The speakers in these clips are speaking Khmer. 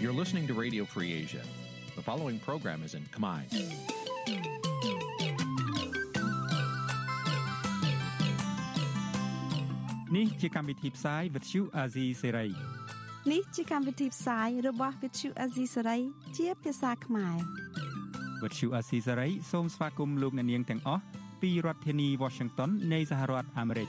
You're listening to Radio Free Asia. The following program is in Khmer. នេះជាកម្មវិធីផ្សាយ Vuthu Azizi Serai នេះជាកម្មវិធីផ្សាយរបស់ Vuthu Azizi Serai ជាភាសាខ្មែរ Vuthu Azizi Serai សូមស្វាគមន៍លោកអ្នកនាងទាំងអស់ពីរដ្ឋធានី Washington នៃសហរដ្ឋអាមេរិក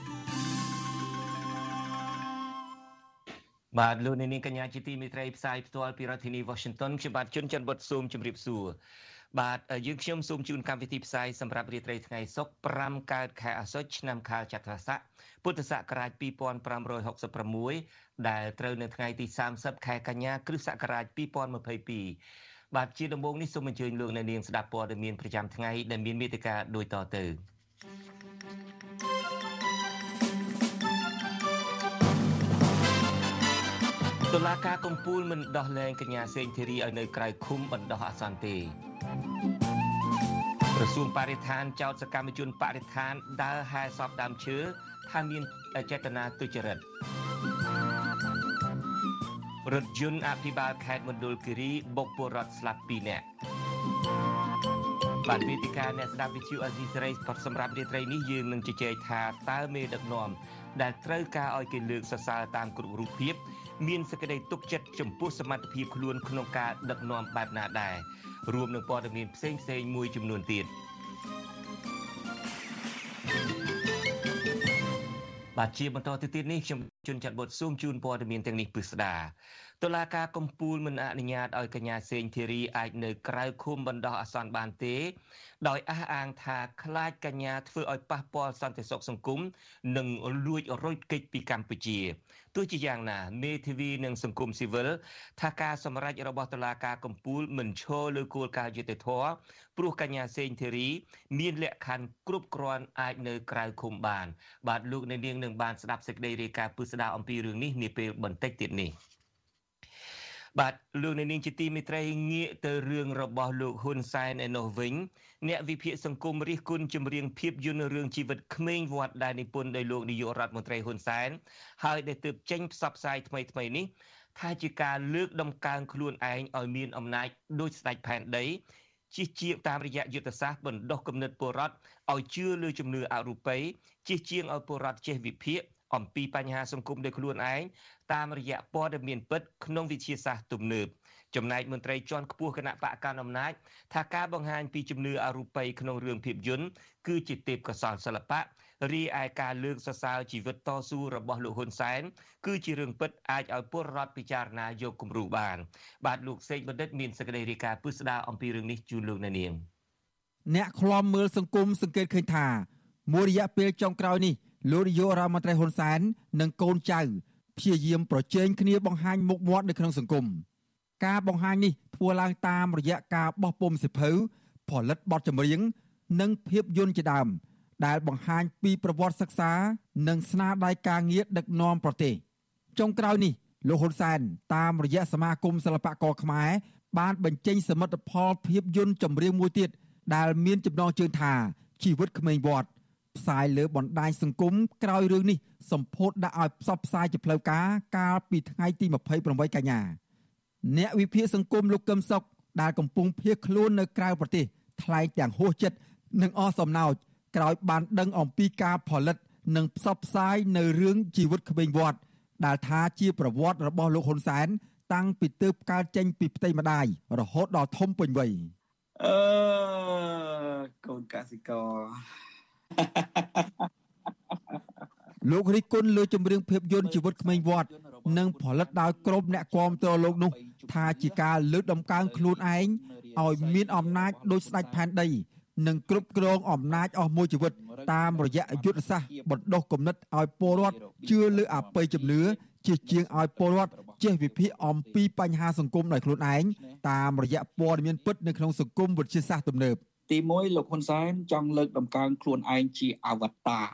បាទលោកអ្នកនាងកញ្ញាជាទីមេត្រីផ្សាយផ្ទាល់ពីរដ្ឋធានី Washington ខ្ញុំបាទជួនច័ន្ទបុតស៊ូមជម្រាបសួរបាទយើងខ្ញុំសូមជូនកម្មវិធីផ្សាយសម្រាប់រាត្រីថ្ងៃសុក្រ5កើតខែអាសត់ឆ្នាំខាលចត្វាស័កពុទ្ធសករាជ2566ដែលត្រូវនៅថ្ងៃទី30ខែកញ្ញាគ្រិស្តសករាជ2022បាទជាដំបូងនេះសូមអញ្ជើញលោកអ្នកនាងស្ដាប់ព័ត៌មានប្រចាំថ្ងៃដែលមានមេត្តាដូចតទៅ តុលាការកំពូលមិនដោះលែងកញ្ញាសេងធីរីឲ្យនៅក្រៅឃុំបណ្ដោះអាសន្នទេក្រសួងបរិស្ថានចោទសកម្មជនបរិស្ថានដើរហែសពដើមឈើថាមានចេតនាទុច្ចរិតរថយន្តអភិបាលខេត្តមណ្ឌលគិរីបុកពលរដ្ឋស្លាប់2នាក់បាទវេទិកាអ្នកស្ដាប់វិទ្យុអេស៊ីសេរីសម្រាប់រាត្រីនេះយើងនឹងជជែកថាតើមេដឹកនាំដែលត្រូវការឲ្យគេលើកសរសើរតាមគ្រប់រូបភាព មានសេចក្តីទុកចិត្តចំពោះសមត្ថភាពខ្លួនក្នុងការដឹកនាំបែបណាដែររួមនឹងព័ត៌មានផ្សេងផ្សេងមួយចំនួនទៀតបាទជាបន្តទៅទៀតនេះខ្ញុំជួនចាត់បុតស៊ូមជូនព័ត៌មានទាំងនេះពិស្ដាតុលាការកំពូលមិនអនុញ្ញាតឲ្យកញ្ញាសេងធីរីអាចនៅក្រៅឃុំបណ្ដោះអាសន្នបានទេ ដោយអះអាងថាខ្លាចកញ្ញាធ្វើឲ្យប៉ះពាល់សន្តិសុខសង្គមនិងលួចរុញកិច្ចពីកម្ពុជាទោះជាយ៉ាងណាមេធាវីនិងសង្គមស៊ីវិលថាការសម្រេចរបស់តុលាការកំពូលមិនឈរលើគោលការណ៍យុត្តិធម៌ព្រោះកញ្ញាសេងធីរី មានលក្ខខណ្ឌគ្រប់គ្រាន់អាចនៅក្រៅឃុំបាន បាទលោកអ្នកនាងនឹងបានស្ដាប់សេចក្តីរាយការណ៍ពិស្ដារអំពីរឿងនេះនាពេលបន្តិចទៀតនេះ។ បាទលោកនាងជាទីមេត្រីងាកទៅរឿងរបស់លោកហ៊ុនសែនឯនោះវិញអ្នកវិភាគសង្គមរិះគន់ចម្រៀងភាពយន្តរឿងជីវិតក្មេងវត្តដែលនិពន្ធដោយលោកនាយករដ្ឋមន្ត្រីហ៊ុនសែនហើយដែលទើបចេញផ្សព្វផ្សាយថ្មីថ្មីនេះថាជាការលើកដំកើងខ្លួនឯងឲ្យមានអំណាចដូចស្ដេចផែនដីជិះជាតាមរយៈយុទ្ធសាស្ត្របណ្ដោះគំនិតពលរដ្ឋឲ្យជឿលើជំនឿអរូបីជិះជាងឲ្យពលរដ្ឋចេះវិភាគ អំពីបញ្ហាសង្គមដោយខ្លួនឯងតាមរយៈព័ត៌មានពិតក្នុងវិជាសាស្ត្រទំនើបចំណែកមន្ត្រីជាន់ខ្ពស់គណៈបកកណ្ដាលអំណាចថាការបង្ហាញពីជំនឿអរូបីក្នុងរឿងភាពយន្តគឺជាទេពកោសលសិល្បៈរីឯការលើកសរសើរជីវិតតស៊ូរបស់លោកហ៊ុនសែនគឺជារឿងពិតអាចឲ្យពលរដ្ឋពិចារណាយកគំរូបាន បាទលោកសេកបណ្ឌិតមានសេចក្តីរាយការណ៍ពិស្ដារអំពីរឿងនេះជូនលោកអ្នកនាងអ្នកខ្លំមើលសង្គមសង្កេតឃើញថាមួយរយៈពេលចុងក្រោយនេះ លោកនាយករដ្ឋមន្ត្រីហ៊ុនសែននិងកូនចៅព្យាយាមប្រជែងគ្នាបង្ហាញមុខមាត់នៅក្នុងសង្គមការបង្ហាញនេះធ្វើឡើងតាមរយៈការបោះពុម្ពសិភៅផលិតបទចម្រៀង និងភាពយន្តជាដើម ដែលបង្ហាញពីប្រវត្តិសិក្សា និងស្នាដៃការងារដឹកនាំប្រទេសចុងក្រោយនេះលោកហ៊ុនសែនតាមរយៈសមាគមសិល្បករខ្មែរបានបញ្ចេញសមិទ្ធផលភាពយន្តចម្រៀងមួយទៀតដែលមានចំណងជើងថាជីវិតក្មេងវត្ត ផ្សាយលើបណ្ដាញសង្គមក្រោយរឿងនេះសម្ពោធដាក់ឲ្យផ្សព្វផ្សាយជាផ្លូវការកាលពីថ្ងៃទី28កញ្ញាអ្នកវិភាគសង្គមលោកកឹមសុខដែលកំពុងភៀសខ្លួននៅក្រៅប្រទេសថ្លែងទាំងហួសចិត្តនិងអស់សំណោចក្រោយបានដឹងអំពីការផលិត និងផ្សព្វផ្សាយនៅរឿងជីវិតក្មេងវត្តដែលថាជាប្រវត្តិរបស់លោកហ៊ុនសែនតាំងពីទើបកើតចេញពីផ្ទៃម្ដាយរហូតដល់ធំពេញវ័យអឺកូនកសិករ លោករិះគន់លើចម្រៀងភាពយន្តជីវិតក្មេងវត្តនិងផលិតដោយក្រុមអ្នកគាំទ្រលោកនោះ ថាជាការលើកដំកើងខ្លួនឯងឲ្យមានអំណាចដូចស្ដេចផែនដី និងគ្រប់គ្រងអំណាចអស់មួយជីវិត តាមរយៈយុទ្ធសាស្ត្របណ្ដុះគំនិតឲ្យពលរដ្ឋជឿលើអបិយជំនឿជាជាងឲ្យពលរដ្ឋចេះវិភាគអំពីបញ្ហាសង្គមដោយខ្លួនឯងតាមរយៈព័ត៌មានពិតនៅក្នុងសង្គមវិទ្យាសាស្ត្រទំនើប ទី1លោកហ៊ុនសែនចង់លើកដំកើងខ្លួនឯងជាអវតារ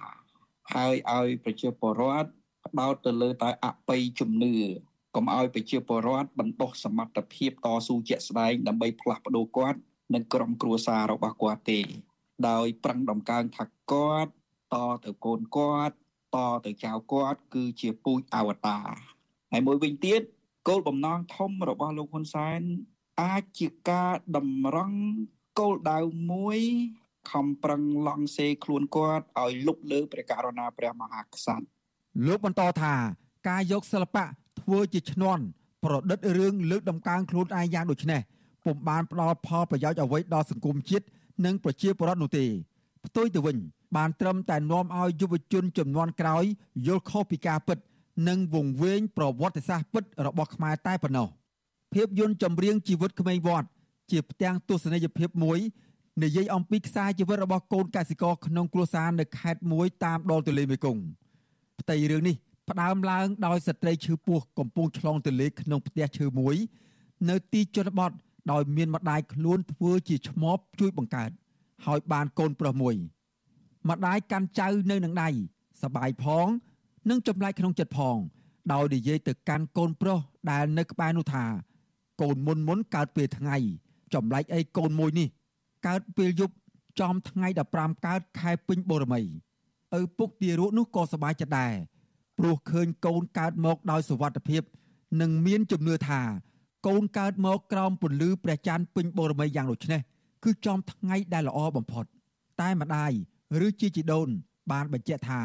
ហើយឲ្យប្រជាពលរដ្ឋផ្ដោតទៅលើតែអបិយជំនឿកុំឲ្យប្រជាពលរដ្ឋបណ្ដោះសមត្ថភាពតស៊ូជាក់ស្ដែងដើម្បីផ្លាស់ប្ដូរគាត់និងក្រុមគ្រួសាររបស់គាត់ទេ ដោយប្រឹងដំកើងថាគាត់តទៅកូនគាត់តទៅចៅគាត់ គឺជាពូជអវតារហើយមួយវិញទៀតគោលបំណងធំរបស់លោកហ៊ុនសែនអាចជាការតម្រង់ គោលដៅមួយខំប្រឹងឡង់សេខ្លួនគាត់ឲ្យលុបលើព្រះករុណាព្រះមហាក្សត្រលោកបន្តថាការយកសិល្បៈធ្វើជាឈ្នន់ប្រឌិតរឿងលើកដំកើងខ្លួនឯងយ៉ាងដូចនេះពុំបានផ្ដល់ផលប្រយោជន៍អ្វីដល់សង្គមជាតិនិងប្រជាពលរដ្ឋនោះទេផ្ទុយទៅវិញបានត្រឹមតែនាំឲ្យយុវជនចំនួនក្រោយយល់ខុសពីការពិត និងវង្វេងប្រវត្តិសាស្ត្រពិតរបស់ខ្មែរតែប៉ុណ្ណោះភាពយន្តចម្រៀងជីវិតក្មេងវត្ត ជាផ្ទាំងទស្សនីយភាពមួយនិយាយអំពីខ្សែជីវិតរបស់កូនកសិករក្នុងគ្រួសារនៅខេត្តមួយតាមដងទន្លេមេគង្គផ្ទៃរឿងនេះផ្ដើមឡើងដោយស្ត្រីឈឺពោះកំពុងឆ្លងទន្លេក្នុងផ្ទះឈើមួយ នៅទីជនបទដោយមានម្ដាយខ្លួនធ្វើជាឆ្មបជួយបង្កើត ហើយបានកូនប្រុសមួយម្ដាយកាន់ចៅនៅនឹងដៃសបាយផង និងចម្លែកក្នុងចិត្តផង ដោយនិយាយទៅកាន់កូនប្រុសដែលនៅក្បែរនោះថា កូនមុនមុនកើតពេលថ្ងៃ ចម្លែកអីកូនមួយនេះ កើតពេលយប់ចំថ្ងៃ15កើតខែពេញបូរមីឪពុកទារកនោះក៏សប្បាយចិត្តដែរព្រោះឃើញកូនកើតមកដោយសុវត្ថិភាព និងមានជំនឿថា កូនកើតមកក្រោមពន្លឺព្រះច័ន្ទពេញបូរមីយ៉ាងដូចនេះគឺចំថ្ងៃដែលល្អបំផុត តែម្ដាយឬជាជីដូន បានបញ្ជាក់ថា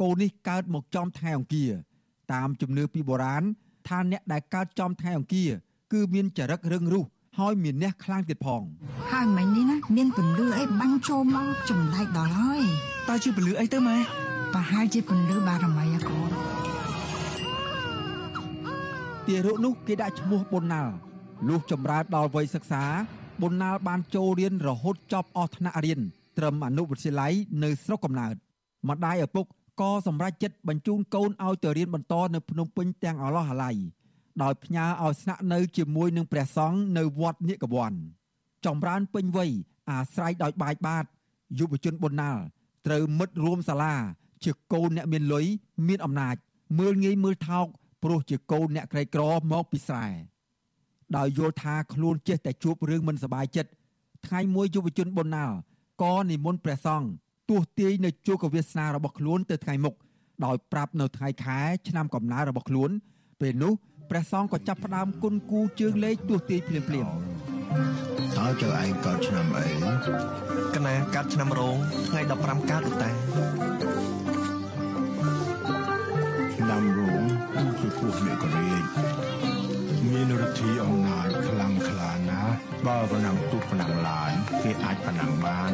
កូននេះកើតមកចំថ្ងៃអង្គារតាមជំនឿពីបុរាណថាអ្នកដែលកើតចំថ្ងៃអង្គារគឺមានចរិតរឹងរូស ហើយមានអ្នកខ្លាំងទៀតផងហើយមិញនេះណាមានពន្លឺអីបាញ់ចូលមកចម្លែកដល់ហើយតើជាពន្លឺអីទៅម៉ែប្រហែលជាពន្លឺបារមីអកូនទារកនោះគេដាក់ឈ្មោះប៊ុនណាល់លុះចម្រើនដល់វ័យសិក្សាប៊ុនណាល់បានចូលរៀនរហូតចប់អស់ថ្នាក់រៀនត្រឹមអនុវិទ្យាល័យនៅស្រុកកំណើតម្ដាយឪពុកក៏សម្រេចចិត្តបញ្ជូនកូនឲ្យទៅរៀនបន្តនៅភ្នំពេញទាំងអស់អាឡ័យ ដោយផ្ញើឲ្យស្នាក់នៅជាមួយនឹងព្រះសង្ឃនៅវត្តនិកវ័នចម្រើនពេញវ័យអាស្រ័យដោយបាយបាតយុវជនប៊ុនណាល់ត្រូវមិត្តរួមសាលា ជាកូនអ្នកមានលុយមានអំណាច មើលងាយមើលថោកព្រោះជាកូនអ្នកក្រីក្រមកពីស្រែដោយយល់ថាខ្លួនចេះតែជួបរឿងមិនសប្បាយចិត្តថ្ងៃមួយយុវជនប៊ុនណាល់ក៏និមន្តព្រះសង្ឃទោះទាយនៅជោគវាសនារបស់ខ្លួនទៅថ្ងៃមុខដោយប្រាប់នៅថ្ងៃខែឆ្នាំកំណើតរបស់ខ្លួន ពេលនោះ ព្រះសង្ឃក៏ចាប់ផ្ដើមគុណគូជើងលេខទោះទាយភ្លាមភ្លាមតើចៅឯងកើតឆ្នាំអីកណាកើតឆ្នាំរោងថ្ងៃ15កើតលោកតាឆ្នាំរោងគឺជាពោះអ្នកករាជមានរទ្ធីអំណាចខ្លាំងក្លាណាស់បើប៉ុណ្ណឹងទុកប៉ុណ្ណឹងឡានគេអាចប៉ុណ្ណឹងបាន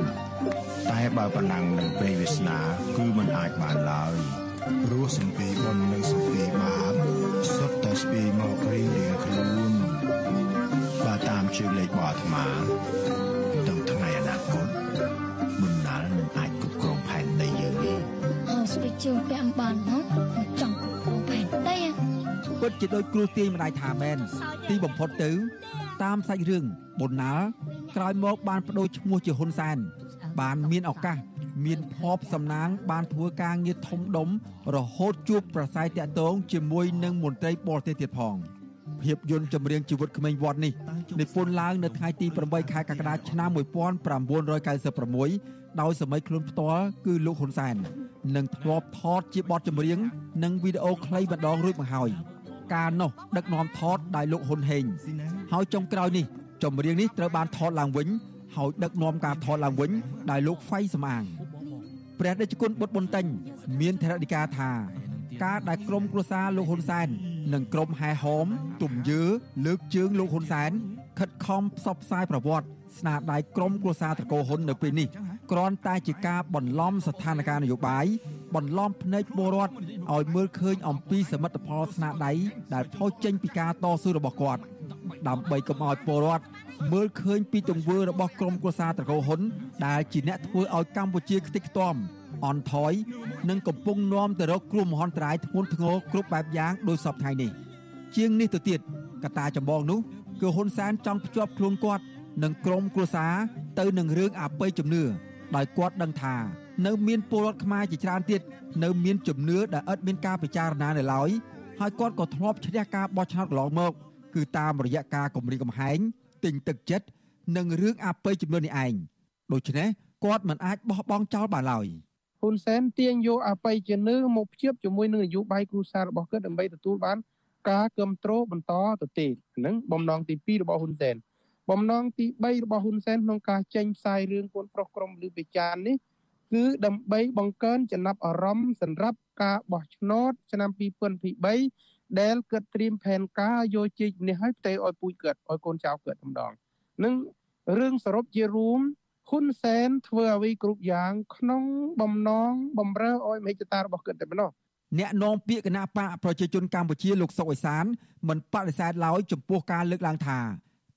តែបើប៉ុណ្ណឹងនឹងពេលវាសនា គឺមិនអាចបានឡើយរស់សំពីបុណ្យនិងសំពីបាប សុទ្ធតែស្ពីមករៀងរៀងខ្លួនបើតាមជឿលេខបអាត្មាទៅថ្ងៃអនាគតមុនណាល់នឹងអាចគ្រប់គ្រងផែនដីយើងនេះអើស្ពីជើងពាក់បានមកមកចង់គ្រប់គ្រងផែនដីពិតជាដូចគ្រូទាយម្ដាយថាមែនទីបំផុតទៅ តាមសាច់រឿងប៊ុនណាល់ក្រោយមកបានបដូរឈ្មោះជាហ៊ុនសែនបានមានឱកាស មានភ័ព្វសំណាង បានធ្វើការងារធំដុំរហូតជួបប្រស័យតាក់ទងជាមួយនឹងមន្ត្រីបរទេសទៀតផងភាពយន្តចម្រៀងជីវិតក្មេងវត្តនេះនិពន្ធឡើងនៅថ្ងៃទី8ខែកក្កដាឆ្នាំ1996ដោយសម័យខ្លួនផ្ទាល់គឺលោកហ៊ុនសែននិងធ្លាប់ថតជាបទចម្រៀង និងវីដេអូខ្លីម្ដងរួចមកហើយការនោះដឹកនាំថតដោយលោកហ៊ុនហេងហើយចុងក្រោយនេះចម្រៀងនេះត្រូវបានថតឡើងវិញ ហើយដឹកនាំការថតឡើងវិញដោយលោកហ្វៃសំអាងព្រះដេចគុណបុត្រប៊ុនតេញមានធរណីកាថាការដែលក្រុមគ្រួសារលោកហ៊ុនសែននិងក្រុមហែហោមទំយើលើកជើងលោកហ៊ុនសែនខិតខំផ្សព្វផ្សាយប្រវត្តិស្នាដៃក្រុមគ្រួសារត្រកូលហ៊ុននៅពេលនេះគ្រាន់តែជាការបន្លំស្ថានភាពនយោបាយបន្លំភ្នែកពលរដ្ឋឲ្យមើលឃើញអំពីសមិទ្ធផលស្នាដៃដែលផុសចេញពីការតស៊ូរបស់គាត់ដើម្បីកុំឲ្យពលរដ្ឋ មើលឃើញពីទង្វើរបស់ក្រុមគ្រួសារត្រកូលហ៊ុន ដែលជាអ្នកធ្វើឲ្យកម្ពុជាខ្ទេចខ្ទាំអន់ថយនិងកំពុងនាំទៅរកគ្រោះមហន្តរាយធ្ងន់ធ្ងរគ្រប់បែបយ៉ាងដោយសពថ្ងៃនេះ ជាងនេះទៅទៀតកត្តាចម្បងនោះគឺហ៊ុនសែនចង់ភ្ជាប់ខ្លួនគាត់និងក្រុមគ្រួសារទៅនឹងរឿងអបិយជំនឿដោយគាត់ដឹងថា នៅមានពលរដ្ឋខ្មែរជាច្រើនទៀតនៅមានជំនឿដែលឥតមានការពិចារណានៅឡើយហើយគាត់ក៏ធ្លាប់ឈ្នះការបោះឆ្នោតកន្លងមក គឺតាមរយៈការគម្រាមកំហែង ទិញទឹកចិត្តនិងរឿងអបិយជំនឿនេះឯងដូច្នេះគាត់មិនអាចបោះបង់ចោលបានឡើយហ៊ុនសែនទាញយកអបិយជំនឿមកភ្ជាប់ជាមួយនឹងនយោបាយគ្រួសាររបស់គាត់ដើម្បីទទួលបាន ការគ្រប់គ្រងបន្តទៅទៀតហ្នឹងបំណងទី2របស់ហ៊ុនសែនបំណងទី3របស់ហ៊ុនសែនក្នុងការចេញផ្សាយរឿងកូនប្រុសក្រុមលឺបេចាននេះគឺដើម្បីបង្កើនចំណាប់អារម្មណ៍សម្រាប់ការបោះឆ្នោតឆ្នាំ2023 ដែលគិតត្រៀមផែនការយកជ័យជំនះឲ្យផ្ទេរឲ្យពូជគាត់ឲ្យកូនចៅគាត់ម្ដងនឹងរឿងសរុបជារួមហ៊ុនសែនធ្វើអ្វីគ្រប់យ៉ាង ក្នុងបំណងបំរើឲ្យមហិច្ឆតារបស់គាត់តែប៉ុណ្ណោះអ្នកនាំពាក្យគណៈបកប្រជាជនកម្ពុជាលោកសុកអេសានមិនបដិសេធឡើយចំពោះការលើកឡើងថា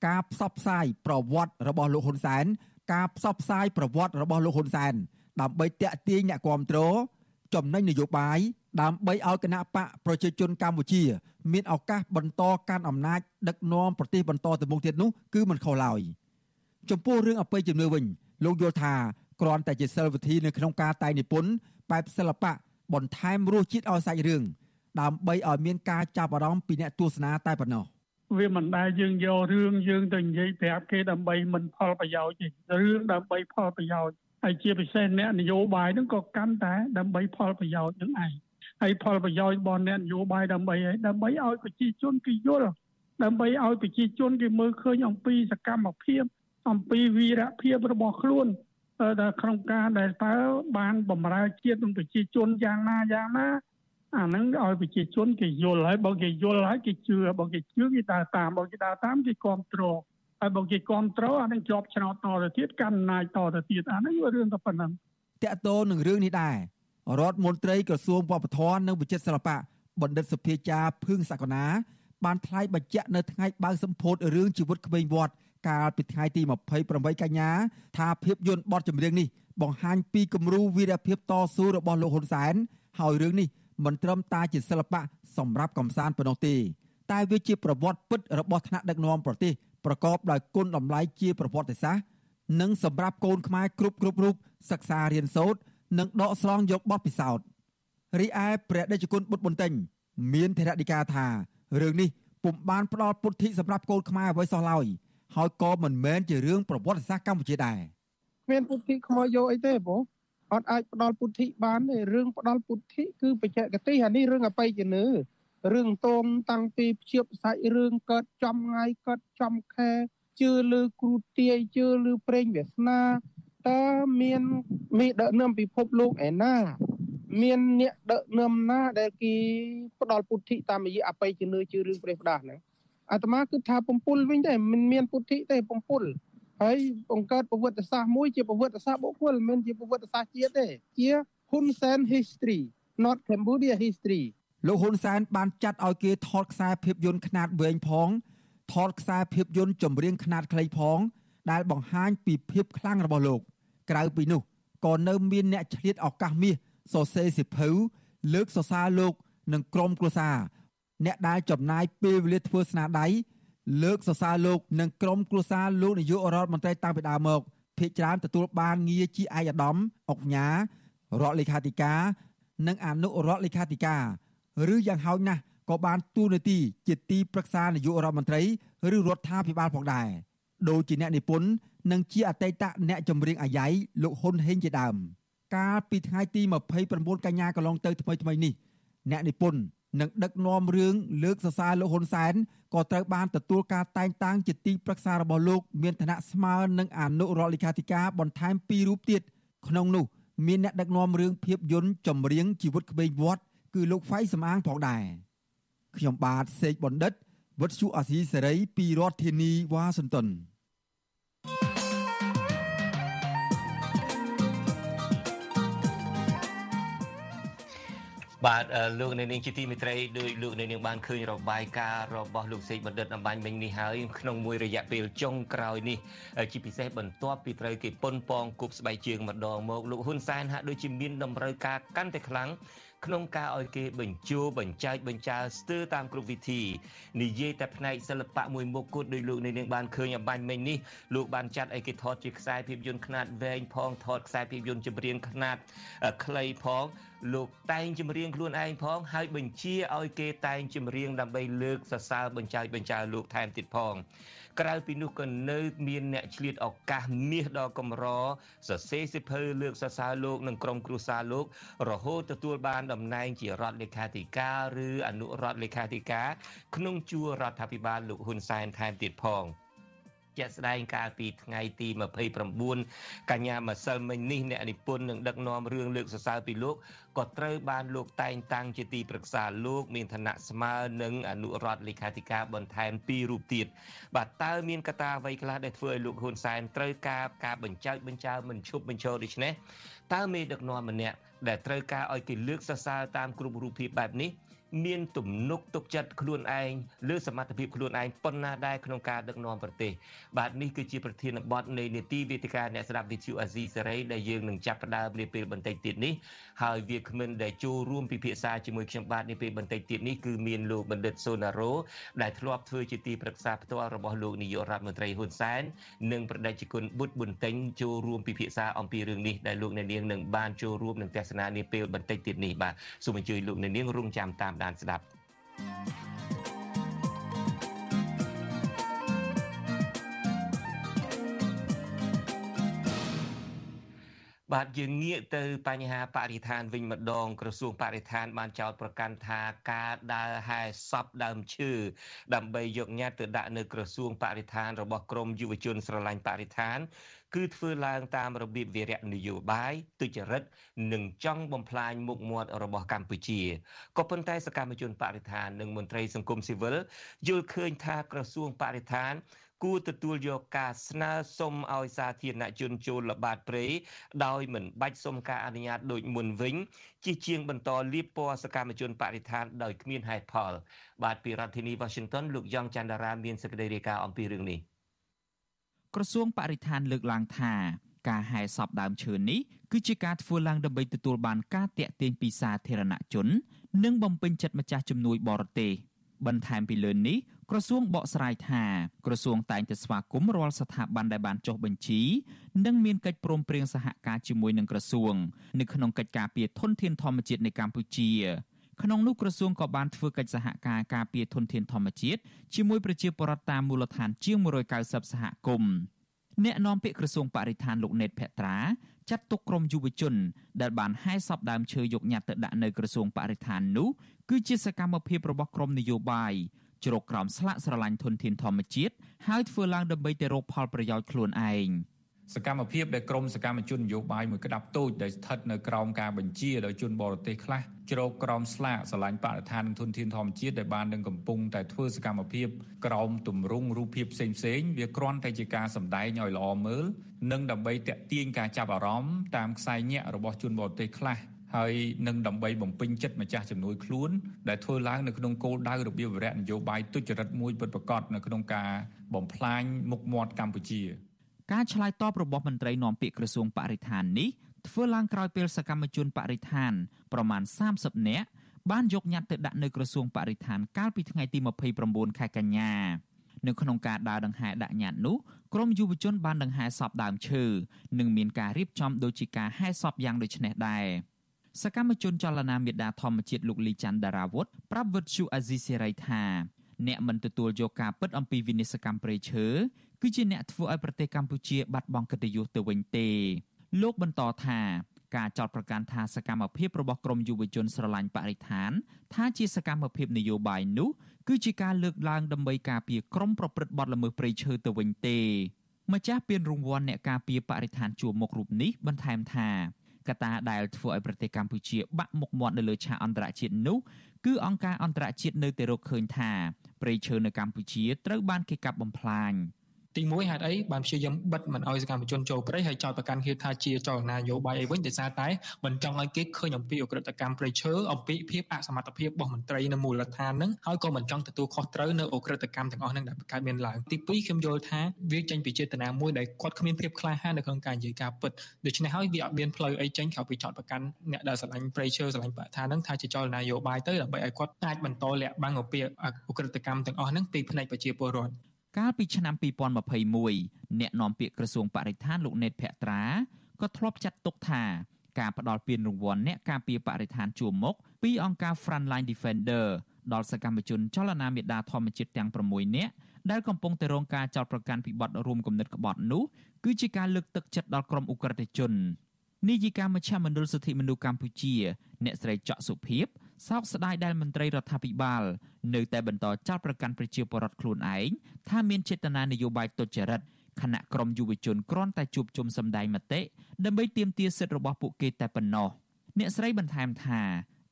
ការផ្សព្វផ្សាយប្រវត្តិរបស់លោកហ៊ុនសែនការផ្សព្វផ្សាយប្រវត្តិរបស់លោកហ៊ុនសែនដើម្បីតាក់ទាញអ្នកគ្រប់គ្រងចំណេញនយោបាយ ដើម្បីឲ្យគណៈបកប្រជាជនកម្ពុជា មានឱកាសបន្តកាន់អំណាចដឹកនាំប្រទេសបន្តទៅមុខទៀតនោះគឺមិនខុសឡើយចំពោះរឿងអបិយជំនឿវិញលោកយល់ថាគ្រាន់តែជាសិលវិធីនៅក្នុងការតែងនិពន្ធបែបសិល្បៈបន្ថែមរសជាតិឲ្យសាច់រឿងដើម្បីឲ្យមានការចាប់អារម្មណ៍ពីអ្នកទស្សនាតែប៉ុណ្ណោះវាមិនដែលយើងយករឿងយើងទៅនិយាយប្រាប់គេដើម្បីមិនផលប្រយោជន៍ទេរឿងដើម្បីផលប្រយោជន៍ហើយជាពិសេសអ្នកនយោបាយហ្នឹងក៏កាន់តែដើម្បីផលប្រយោជន៍នឹងឯង ហើយផលប្រយោជន៍របស់អ្នកនយោបាយដើម្បីអីដើម្បីឲ្យប្រជាជនគេយល់ដើម្បីឲ្យប្រជាជនគេមើលឃើញអំពីសកម្មភាពអំពីវីរភាពរបស់ខ្លួនដែលក្នុងការដែលតើបានបំរើជាតិនិងប្រជាជនយ៉ាងណាយ៉ាងណាអាហ្នឹងឲ្យប្រជាជនគេយល់ហើយបើគេយល់ហើយគេជឿបើគេជឿគេដើរតាមបើគេដើរតាមគេគ្រប់គ្រងហើយបើគេគ្រប់គ្រងអានឹងជាប់ឆ្នោតតទៅទៀតកាន់អំណាចតទៅទៀតអាហ្នឹងរឿងតែប៉ុណ្ណឹងតកតោនឹងរឿងនេះដែរ រដ្ឋមន្ត្រីក្រសួងវប្បធម៌និងវិចិត្រសិល្បៈបណ្ឌិតសុភាចាភឿងសក្កណាបានថ្លែងបញ្ជាក់នៅថ្ងៃបើកសម្ពោធរឿងជីវិតក្មេងវត្តកាលពីថ្ងៃទី28កញ្ញាថាភាពយន្តបទចម្រៀងនេះបង្ហាញពីគំរូវីរភាពតស៊ូរបស់លោកហ៊ុនសែនហើយរឿងនេះមិនត្រឹមតែជាសិល្បៈសម្រាប់កំសាន្តប៉ុណ្ណោះទេតែវាជាប្រវត្តិពិតរបស់ថ្នាក់ដឹកនាំប្រទេសប្រកបដោយគុណតម្លៃជាប្រវត្តិសាស្ត្រនិងសម្រាប់កូនខ្មែរគ្រប់គ្រប់រូបសិក្សារៀនសូត្រ និងដកស្រង់យកបទពិសោធន៍រីឯព្រះដេចគុណបុត្របន្ទិញ មានធរណិកាថារឿងនេះពុំបានផ្ដល់ពុទ្ធិសម្រាប់កូនខ្មែរអ្វីសោះឡើយហើយក៏មិនមែនជារឿងប្រវត្តិសាស្ត្រកម្ពុជាដែរគ្មានពុទ្ធិខ្មោចយកអីទេបងអត់អាចផ្ដល់ពុទ្ធិបានទេរឿងផ្ដល់ពុទ្ធិគឺបច្ចេកទេសអានេះរឿងអបិយជំនឿរឿងតងតាំងពីភ្ជាប់សាច់រឿងកើតចំថ្ងៃកើតចំខែជឿលើគ្រូទាយជឿលើប្រេងវាសនា តើមានមេដឹកនាំពិភពលោកឯណា មានអ្នកដឹកនាំណាដែលគេផ្ដល់ពុទ្ធិតាមរយៈអបិយជំនឿជឿរឿងព្រះផ្ដាស់ហ្នឹងអាត្មាគឺថាពំពុលវិញទេមិនមានពុទ្ធិទេពំពុលហើយបង្កើតប្រវត្តិសាស្ត្រមួយជាប្រវត្តិសាស្ត្របុគ្គលមិនជាប្រវត្តិសាស្ត្រជាតិទេជា Hun Sen history not Cambodia history លោកហ៊ុនសែនបានចាត់ឲ្យគេថតខ្សែភាពយន្តខ្នាតវែងផងថតខ្សែភាពយន្តចម្រៀងខ្នាតខ្លីផង ដែលបង្ហាញពីភាពខ្លាំងរបស់លោក ក្រៅពីនោះក៏នៅមានអ្នកឆ្លៀតឱកាសមាសសរសេរសិភៅលើកសរសើរលោកនិងក្រុមគ្រួសារអ្នកដែលចំណាយពេលវេលាធ្វើស្នាដៃលើកសរសើរលោកនិងក្រុមគ្រួសារលោកនាយករដ្ឋមន្ត្រីតាំងពីដើមមកភាគច្រើនទទួលបានងារជាឯកឧត្តមអុកញ៉ារដ្ឋលេខាធិការនិងអនុរដ្ឋលេខាធិការឬយ៉ាងហោចណាស់ក៏បានទូនាទីជាទីប្រឹក្សានាយករដ្ឋមន្ត្រីឬរដ្ឋាភិបាលផងដែរដូចជាអ្នកនិពន្ធ និងជាអតីតអ្នកចម្រៀងអាយ៉ៃលោកហ៊ុនហេងជាដើមកាលពីថ្ងៃទី29កញ្ញាកន្លងទៅថ្មីថ្មីនេះអ្នកនិពន្ធនិងដឹកនាំរឿងលើកសរសើរលោកហ៊ុនសែនក៏ត្រូវបានទទួលការតែងតាំងជាទីប្រឹក្សារបស់លោកមានឋានៈស្មើនឹងអនុរដ្ឋលេខាធិការបន្ថែម2រូបទៀតក្នុងនោះមានអ្នកដឹកនាំរឿងភាពយន្តចម្រៀងជីវិតក្មេងវត្តគឺលោកហ្វៃសំអាងផងដែរខ្ញុំបាទសេកបណ្ឌិតវុទ្ធុអាស៊ីសេរីពីរដ្ឋធានីវ៉ាស៊ីនតោន បាទលោកនៅនាងជាទីមេត្រីដោយលោកនៅនាងបានឃើញរបាយការណ៍របស់លោកសេកបណ្ឌិតអំបញ្ញមិញនេះហើយក្នុងមួយរយៈពេលចុងក្រោយនេះជាពិសេសបន្ទាប់ពីត្រូវគេប៉ុនប៉ងគប់ស្បែកជើងម្ដងមកលោកហ៊ុនសែនហាក់ដូចជាមានតម្រូវការកាន់តែខ្លាំងក្នុងការឲ្យគេបញ្ជោបញ្ចែកបញ្ចើស្ទើរតាមគ្រប់វិធីនិយាយតែផ្នែកសិល្បៈមួយមុខគត់ដោយលោកនៅនាងបានឃើញអបាញ់មិញនេះលោកបានចាត់ឲ្យគេថតជាខ្សែភាពយន្តខ្នាតវែងផងថតខ្សែភាពយន្តចម្រៀងខ្នាតខ្លីផង លោកតែងចម្រៀងខ្លួនឯងផង ហើយបញ្ជាឲ្យគេតែងចម្រៀងដើម្បីលើកសរសើរបញ្ចើបញ្ចើលោកថែមទៀតផងក្រៅពីនោះក៏នៅមានអ្នកឆ្លៀតឱកាសមាសដ៏កម្រសរសេរសិភៅលើកសរសើរលោកនិងក្រុមគ្រួសារលោករហូតទទួលបានតំណែងជារដ្ឋលេខាធិការឬអនុរដ្ឋលេខាធិការក្នុងជួររដ្ឋាភិបាលលោកហ៊ុនសែនថែមទៀតផង។ ជាក់ស្ដែងកាលពីថ្ងៃទី29កញ្ញាម្សិលមិញនេះអ្នកនិពន្ធនឹងដឹកនាំរឿងលើកសរសើរពីលោកក៏ត្រូវបានលោកតែងតាំងជាទីប្រឹក្សាលោកមានឋានៈស្មើនឹងអនុរដ្ឋលេខាធិការបន្ថែម2រូបទៀតបាទតើមានកត្តាអ្វីខ្លះដែលធ្វើឲ្យលោកហ៊ុនសែនត្រូវការការបញ្ចើចបញ្ចើមិនឈប់បញ្ចូលដូច្នេះតើមេដឹកនាំម្នាក់ដែលត្រូវការឲ្យគេលើកសរសើរតាមគ្រប់រូបភាពបែបនេះ មានទំនុកទុកចិត្តខ្លួនឯងលើសមត្ថភាពខ្លួនឯងប៉ុណ្ណាដែរក្នុងការដឹកនាំប្រទេសបាទនេះគឺជាប្រធានបទនៃនីតិវេទិកាអ្នកស្ដាប់វិទ្យុអាស៊ីសេរីដែលយើងនឹងចាប់ផ្ដើមនាពេលបន្តិចទៀតនេះ ហើយវាគ្មិនដែលចូលរួមពិភាក្សាជាមួយខ្ញុំបាទនាពេលបន្តិចទៀតនេះគឺមានលោកបណ្ឌិតសូណារ៉ូដែលធ្លាប់ធ្វើជាទីប្រឹក្សាផ្ទាល់របស់លោកនាយករដ្ឋមន្ត្រីហ៊ុនសែននិងប្រដេជគុណបុត្រប៊ុនតេងចូលរួមពិភាក្សាអំពីរឿងនេះដែលលោកអ្នកនាងនឹងបានចូលរួមនឹងទស្សនានាពេលបន្តិចទៀតនេះបាទសូមអញ្ជើញលោកអ្នកនាងរងចាំតាមដានស្ដាប់ បាទយើងងាកទៅបញ្ហាបរិស្ថានវិញម្ដង ក្រសួងបរិស្ថានបានចោទប្រកាន់ថាការដើរហែសពដើមឈើដើម្បីយកញត្តិទៅដាក់នៅក្រសួងបរិស្ថានរបស់ក្រមយុវជនស្រឡាញ់បរិស្ថាន គឺធ្វើឡើងតាមរបៀបវិរៈនយោបាយទុច្ចរិតនិងចង់បំផ្លាញមុខមាត់របស់កម្ពុជាក៏ប៉ុន្តែសកម្មជនបរិស្ថាននិងមន្ត្រីសង្គមស៊ីវិលយល់ឃើញថាក្រសួងបរិស្ថាន គួរទទួលយកការស្នើសុំឲ្យសាធារណជនចូលល្បាតព្រៃដោយមិនបាច់សុំការអនុញ្ញាតដូចមុនវិញជាជាងបន្តលៀបពណ៌សកម្មជនបរិស្ថានដោយគ្មានហេតុផល បាទពីរដ្ឋធានី Washington លោកយ៉ងច័ន្ទរា មានសេចក្តីរាយការណ៍អំពីរឿងនេះក្រសួងបរិស្ថានលើកឡើងថាការហែសពដើមឈើនេះគឺជាការធ្វើឡើងដើម្បីទទួលបានការតាក់ទាញពីសាធារណជន និងបំពេញចិត្តម្ចាស់ជំនួយបរទេស បន្ថែមពីលើនេះក្រសួងបកស្រាយថាក្រសួងតែងតែស្វាគមន៍រាល់ស្ថាប័នដែលបានចុះបញ្ជីនិងមានកិច្ចព្រមព្រៀងសហការជាមួយនឹងក្រសួងនៅក្នុងកិច្ចការពារធនធានធម្មជាតិនៅកម្ពុជាក្នុងនោះក្រសួងក៏បានធ្វើកិច្ចសហការការពារធនធានធម្មជាតិជាមួយប្រជាពលរដ្ឋតាមមូលដ្ឋានជាង190សហគមន៍អ្នកនាំពាក្យក្រសួងបរិស្ថានលោកណេតភត្រា ចាត់ទុកក្រមយុវជន ដែលបានហែសពដើមឈើយកញត្តិទៅដាក់នៅក្រសួងបរិស្ថាននោះគឺជាសកម្មភាពរបស់ក្រមនយោបាយជ្រកក្រោមស្លាកស្រឡាញ់ធនធានធម្មជាតិហើយធ្វើឡើងដើម្បីទៅរកផលប្រយោជន៍ខ្លួនឯង។ សកម្មភាពដែលក្រមសកម្មជននយោបាយមួយក្តាប់តូចដែលស្ថិតនៅក្រោមការបញ្ជាដោយជនបរទេសខ្លះជ្រោកក្រោមស្លាកស្រឡាញ់បរិស្ថាននិងធនធានធម្មជាតិដែលបាននឹងកំពុងតែធ្វើសកម្មភាពក្រោមទម្រង់រូបភាពផ្សេងផ្សេងវាគ្រាន់តែជាការសម្ដែងឲ្យល្អមើលនិងដើម្បីតាក់ទាញការចាប់អារម្មណ៍តាមខ្សែញាក់របស់ជនបរទេសខ្លះហើយនឹងដើម្បីបំពេញចិត្តម្ចាស់ជំនួយខ្លួនដែលធ្វើឡើងនៅក្នុងគោលដៅរបៀបវរៈនយោបាយទុច្ចរិតមួយពិតប្រាកដនៅក្នុងការបំផ្លាញមុខមាត់កម្ពុជា ការឆ្លើយតបរបស់មន្ត្រីនាំពាក្យក្រសួងបរិស្ថាននេះធ្វើឡើងក្រោយពេលសកម្មជនបរិស្ថានប្រមាណ30នាក់បានយកញត្តិទៅដាក់នៅក្រសួងបរិស្ថានកាលពីថ្ងៃទី29ខែកញ្ញានៅក្នុងការដើរដង្ហែដាក់ញត្តិនោះក្រមយុវជនបានដង្ហែសពដើមឈើនិងមានការរៀបចំដូចជាការហែសពយ៉ាងដូចនេះដែរសកម្មជនចលនាមេដាធម្មជាតិលោកលីច័ន្ទដារាវុធប្រាប់វិទ្យុអាស៊ីសេរីថាអ្នកមិនទទួលយកការពិតអំពីវិនិស្សកម្មព្រៃឈើ គឺជាអ្នកធ្វើឲ្យប្រទេសកម្ពុជាបាត់បង់កិត្តិយសទៅវិញទេលោកបន្តថាការចោទប្រកាន់ថាសកម្មភាពរបស់ក្រមយុវជនស្រឡាញ់បរិស្ថាន ថាជាសកម្មភាពនយោបាយនោះគឺជាការលើកឡើងដើម្បីការពារក្រមប្រព្រឹត្តបទល្មើសព្រៃឈើទៅវិញទេម្ចាស់ពានរង្វាន់អ្នកការពារបរិស្ថានជួរមុខរូបនេះបន្ថែមថាកត្តាដែលធ្វើឲ្យប្រទេសកម្ពុជាបាក់មុខមាត់នៅលើឆាកអន្តរជាតិនោះគឺអង្គការអន្តរជាតិនៅតែរកឃើញថាព្រៃឈើនៅកម្ពុជាត្រូវបានគេកាប់បំផ្លាញ។ ទី1ហេតុអីបានព្យាយាមបិទមិនឲ្យសកម្មជនចូលព្រៃហើយចោទប្រកាន់គេថាជាចលនានយោបាយអីវិញដោយសារតែមិនចង់ឲ្យគេឃើញអំពីអក្រិតកម្មព្រៃឈើអំពីភាពអសមត្ថភាពរបស់មន្ត្រីនៅមូលដ្ឋានហ្នឹងហើយក៏មិនចង់ទទួលខុសត្រូវនៅអក្រិតកម្មទាំងអស់ហ្នឹងដែលបង្កើតមានឡើងទី2ខ្ញុំយល់ថាវាចេញពីចេតនាមួយដែលគាត់គ្មានភាពក្លាហាននៅក្នុងការនិយាយការពិតដូច្នេះហើយវាអត់មានផ្លូវអីចេញក្រៅពីចោទប្រកាន់អ្នកដែលស្រឡាញ់ព្រៃឈើស្រឡាញ់បរិស្ថានហ្នឹងថាជាចលនានយោបាយទៅដើម្បីឲ្យគាត់អាចបន្តលាក់បាំងអំពីអក្រិតកម្មទាំងអស់ហ្នឹងពីផ្នែកប្រជាពលរដ្ឋ កាលពីឆ្នាំ2021អ្នកនាំពាក្យក្រសួងបរិស្ថានលោកណេតភក្ត្រាក៏ធ្លាប់ចាត់ទុកថាការផ្ដល់ពានរង្វាន់អ្នកការពារបរិស្ថានជួរមុខពីអង្គការ Frontline Defender ដល់សកម្មជនចលនាមេដាធម្មជាតិទាំង6នាក់ដែលកំពុងតែរងការចោទប្រកាន់ពីបទរួមគំនិតក្បត់នោះគឺជាការលើកទឹកចិត្តដល់ក្រុមអ ுக ្រិតជននាយិកាមជ្ឈមណ្ឌលសិទ្ធិមនុស្សកម្ពុជា អ្នកស្រីច័កសុភីប សោកស្ដាយដែលមន្ត្រីរដ្ឋាភិបាលនៅតែបន្តចោទប្រកាន់ប្រជាពលរដ្ឋខ្លួនឯងថាមានចេតនានយោបាយទុច្ចរិតខណៈក្រមយុវជនគ្រាន់តែជួបជុំសម្ដែងមតិដើម្បីទាមទារសិទ្ធិរបស់ពួកគេតែប៉ុណ្ណោះអ្នកស្រីបន្ថែមថា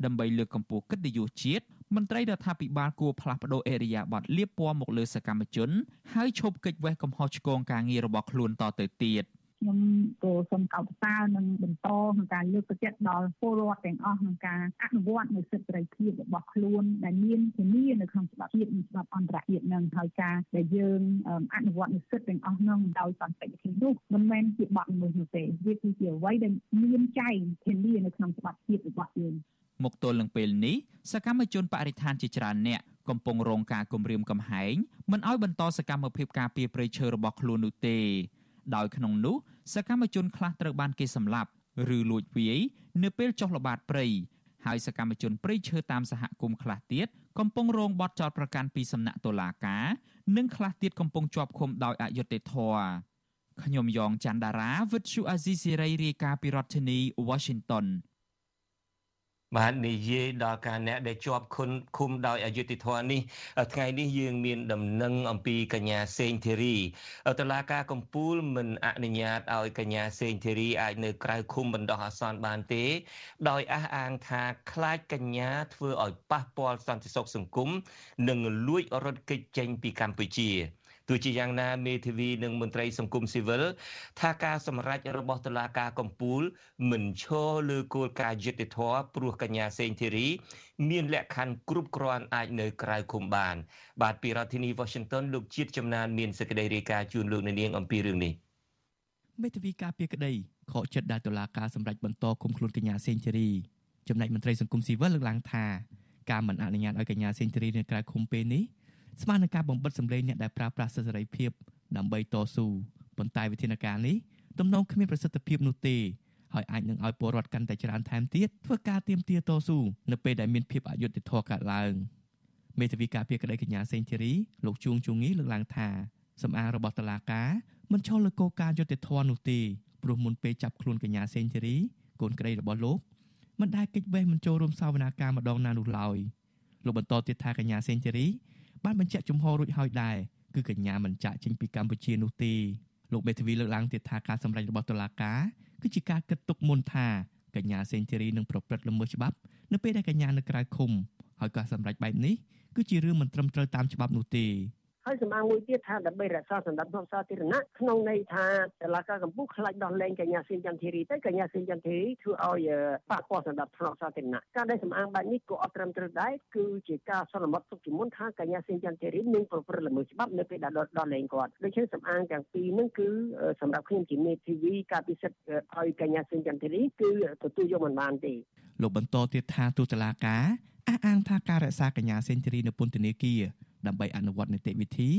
ដើម្បីលើកកម្ពស់កិត្តិយសជាតិមន្ត្រីរដ្ឋាភិបាលគួរផ្លាស់ប្តូរអេរយាប័តលៀបពណ៌មកលើសកម្មជន ហើយឈប់កិច្ចវេះកំហុសឆ្គងការងាររបស់ខ្លួនតទៅទៀត។ ខ្ញុំក៏សូមកោតសរនិងបន្តក្នុងការលើកទឹកចិត្តដល់ពលរដ្ឋទាំងអស់ក្នុងការអនុវត្តនៅសិទ្ធិសេរីភាពរបស់ខ្លួនដែលមានធានានៅក្នុងច្បាប់ជាតិនិងច្បាប់អន្តរជាតិនឹងហើយការដែលយើងអនុវត្តនៅសិទ្ធិទាំងអស់នោះដោយសន្តិវិធីនោះមិនមែនជាបទល្មើសនោះទេវាគឺជាអ្វីដែលមានចែងធានានៅក្នុងច្បាប់ជាតិរបស់យើងមកទល់នឹងពេលនេះសកម្មជនបរិស្ថានជាច្រើនអ្នកកំពុងរងការគំរាមកំហែងមិនឲ្យបន្តសកម្មភាពការពារព្រៃឈើរបស់ខ្លួននោះទេ ដោយក្នុងនោះសកម្មជនខ្លះត្រូវបានគេសម្លាប់ឬលួចវាយនៅពេលចុះល្បាតព្រៃហើយសកម្មជនព្រៃឈើតាមសហគមន៍ខ្លះទៀតកំពុងរងបទចោទប្រកាន់ពីសំណាក់តុលាការនិងខ្លះទៀតកំពុងជាប់ឃុំដោយអយុត្តិធម៌ខ្ញុំយ៉ងច័ន្ទដារាវិទ្យុអាស៊ីសេរីរាយការណ៍ពីរដ្ឋធានី Washington បាននិយាយដល់ការអ្នកដែលជាប់ឃុំឃុំដោយអយុធធម៌នេះថ្ងៃនេះយើងមានដំណឹងអំពីកញ្ញាសេងធីរីតឡាការកំពូលមិនអនុញ្ញាតឲ្យកញ្ញាសេងធីរីអាចនៅក្រៅឃុំបណ្ដោះអាសន្នបានទេ ដោយអះអាងថាខ្លាចកញ្ញាធ្វើឲ្យប៉ះពាល់សន្តិសុខសង្គមនិងលួចរត់គេចចេញពីកម្ពុជា ទោះជាយ៉ាងណាមេធាវីនិងមន្ត្រីសង្គមស៊ីវិលថាការសម្រេចរបស់តុលាការកំពូល មិនឈរលើគោលការណ៍យុត្តិធម៌ព្រោះកញ្ញាសេងធីរី មានលក្ខខណ្ឌគ្រប់គ្រាន់អាចនៅក្រៅឃុំបាន បាទពីរដ្ឋធានី Washington លោកជាតិចំណានមានសេចក្តីរាយការណ៍ជូនលោកនាងអំពីរឿងនេះមេធាវីការពារក្តីខកចិត្តដែលតុលាការសម្រេចបន្តគុំខ្លួនកញ្ញាសេងធីរីចំណែកមន្ត្រីសង្គមស៊ីវិលលើកឡើងថាការមិនអនុញ្ញាតឲ្យកញ្ញាសេងធីរីនៅក្រៅឃុំពេលនេះ ស្មើនឹងការបំបិតសម្លេងអ្នកដែលប្រើប្រាស់សិទ្ធិសេរីភាពដើម្បីតស៊ូប៉ុន្តែវិធានការនេះទំនងគ្មានប្រសិទ្ធភាពនោះទេហើយអាចនឹងឲ្យពលរដ្ឋកាន់តែច្រើនថែមទៀតធ្វើការទៀមទាតស៊ូនៅពេលដែលមានភាពអយុត្តិធម៌កើតឡើងមេធាវីការពារក្តីកញ្ញាសេងធីរីលោកជួងជួងងីលើកឡើងថាសម្អាងរបស់តឡាការមិនឈលលើគោលការណ៍យុត្តិធម៌នោះទេព្រោះមុនពេលចាប់ខ្លួនកញ្ញាសេងធីរីកូនក្តីរបស់លោកមិនដែលកិច្ចវេះមិនចូលរួមសវនាការម្ដងណានោះឡើយលោកបន្តទៀតថាកញ្ញាសេងធីរី បានបញ្ជាក់ជំហររួចហើយដែរគឺកញ្ញាមិនចាក់ចេញពីកម្ពុជានោះទេលោកមេធាវីលើកឡើងទៀតថាការសម្រេចរបស់តុលាការគឺជាការគិតទុកមុនថាកញ្ញាសេងធីរីនឹងប្រព្រឹត្តល្មើសច្បាប់នៅពេលដែលកញ្ញានៅក្រៅឃុំហើយការសម្រេចបែបនេះគឺជារឿងមិនត្រឹមត្រូវតាមច្បាប់នោះទេ ហើយសម្អាងមួយទៀតថាដើម្បីរក្សាសន្តិភាពសាធារណៈក្នុងន័យថាតឡាការកម្ពុជាខ្លាចដោះលែងកញ្ញាសេងចន្ទធីរីទៅកញ្ញាសេងចន្ទធីរីធ្វើឲ្យប៉ះពាល់សន្តិភាពសាធារណៈការដែលសម្អាងបែបនេះក៏អត់ត្រឹមត្រូវដែរគឺជាការសន្មត់ទុកជាមុនថាកញ្ញាសេងចន្ទធីរីនឹងប្រព្រឹត្តល្មើសច្បាប់នៅពេលដែលដោះលែងគាត់ដូច្នេះសម្អាងទាំងពីរនឹងគឺសម្រាប់ខ្ញុំជាមេធាវីការពិសិដ្ឋឲ្យកញ្ញាសេងចន្ទធីរីគឺទទួលយកមិនបានទេលោកបន្តទៀតថាទូតឡាការអះអាងថាការរក្សាកញ្ញាសេនស៊ូរីនៅពន្ធនាគារ ដើម្បីអនុវត្តនីតិវិធី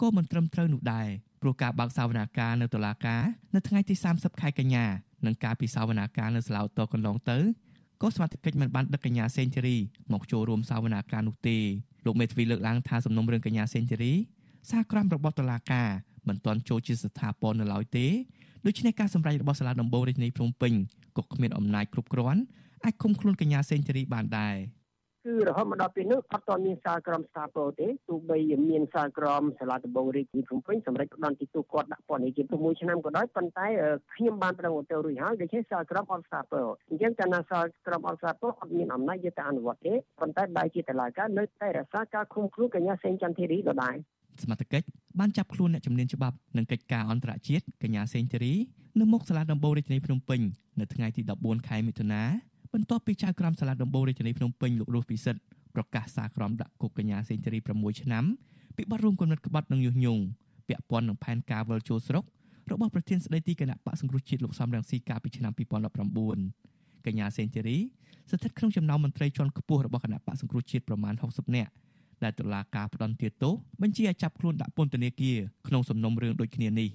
ក៏មិនត្រឹមត្រូវនោះដែរព្រោះការបើកសវនាការនៅតុលាការនៅថ្ងៃទី30ខែកញ្ញានិងការពិសាវនាការនៅសាឡាវតកន្លងទៅក៏សមាជិកមិនបានដឹកកញ្ញាសេនស៊ូរីមកចូលរួមសាវនាការនោះទេលោកមេធាវីលើកឡើងថាសំណុំរឿងកញ្ញាសេនស៊ូរីសារក្រមរបស់តុលាការមិនទាន់ចូលជាស្ថាពរនៅឡើយទេដូច្នេះការសម្រេចរបស់សាលាដំបងរាជធានីភ្នំពេញក៏គ្មានអំណាចគ្រប់គ្រាន់អាចឃុំខ្លួនកញ្ញាសេនស៊ូរីបានដែរ គឺរហូតមកដល់ពេលនេះអត់ទាន់មានសារក្រមស្ថាពរទេទោះបីមានសារក្រមសាលាដំបងរាជធានីភ្នំពេញសម្រាប់ផ្ដន់ទីទូគាត់ដាក់ពន្ធនាគារ6ឆ្នាំក៏ដោយប៉ុន្តែខ្ញុំបានប្រឹងទៅរួចហើយដូច្នេះសារក្រមអត់ស្ថាពរអញ្ចឹងកាលណាសារក្រមអត់ស្ថាពរអត់មានអំណាចយកទៅអនុវត្តទេប៉ុន្តែបែរជាតឡាការនៅតែរក្សាការឃុំខ្លួនកញ្ញាសេងចន្ទធីរីដដែលសមត្ថកិច្ចបានចាប់ខ្លួនអ្នកជំនាញច្បាប់និងកិច្ចការអន្តរជាតិកញ្ញាសេងធីរីនៅមុខសាលាដំបងរាជធានីភ្នំពេញនៅថ្ងៃទី14ខែមិថុនា បន្ទាប់ពីចៅក្រមសាលាដំបងរាជធានីភ្នំពេញលោករស់ពិសិដ្ឋប្រកាសសារក្រមដាក់គុកកញ្ញាសេងធារី6ឆ្នាំពីបទរួមគំនិតក្បត់និងញុះញង់ពាក់ព័ន្ធនឹងផែនការវិលចូលស្រុករបស់ប្រធានស្ដីទីគណៈបកសង្គ្រោះជាតិលោកសំរងស៊ីកាលពីឆ្នាំ2019កញ្ញាសេងធារីស្ថិតក្នុងចំណោមមន្ត្រីជាន់ខ្ពស់របស់គណៈបកសង្គ្រោះជាតិប្រមាណ60នាក់ដែលតុលាការផ្ដន្ទាទោសបញ្ជាឲ្យចាប់ខ្លួនដាក់ពន្ធនាគារក្នុងសំណុំរឿងដូចគ្នានេះ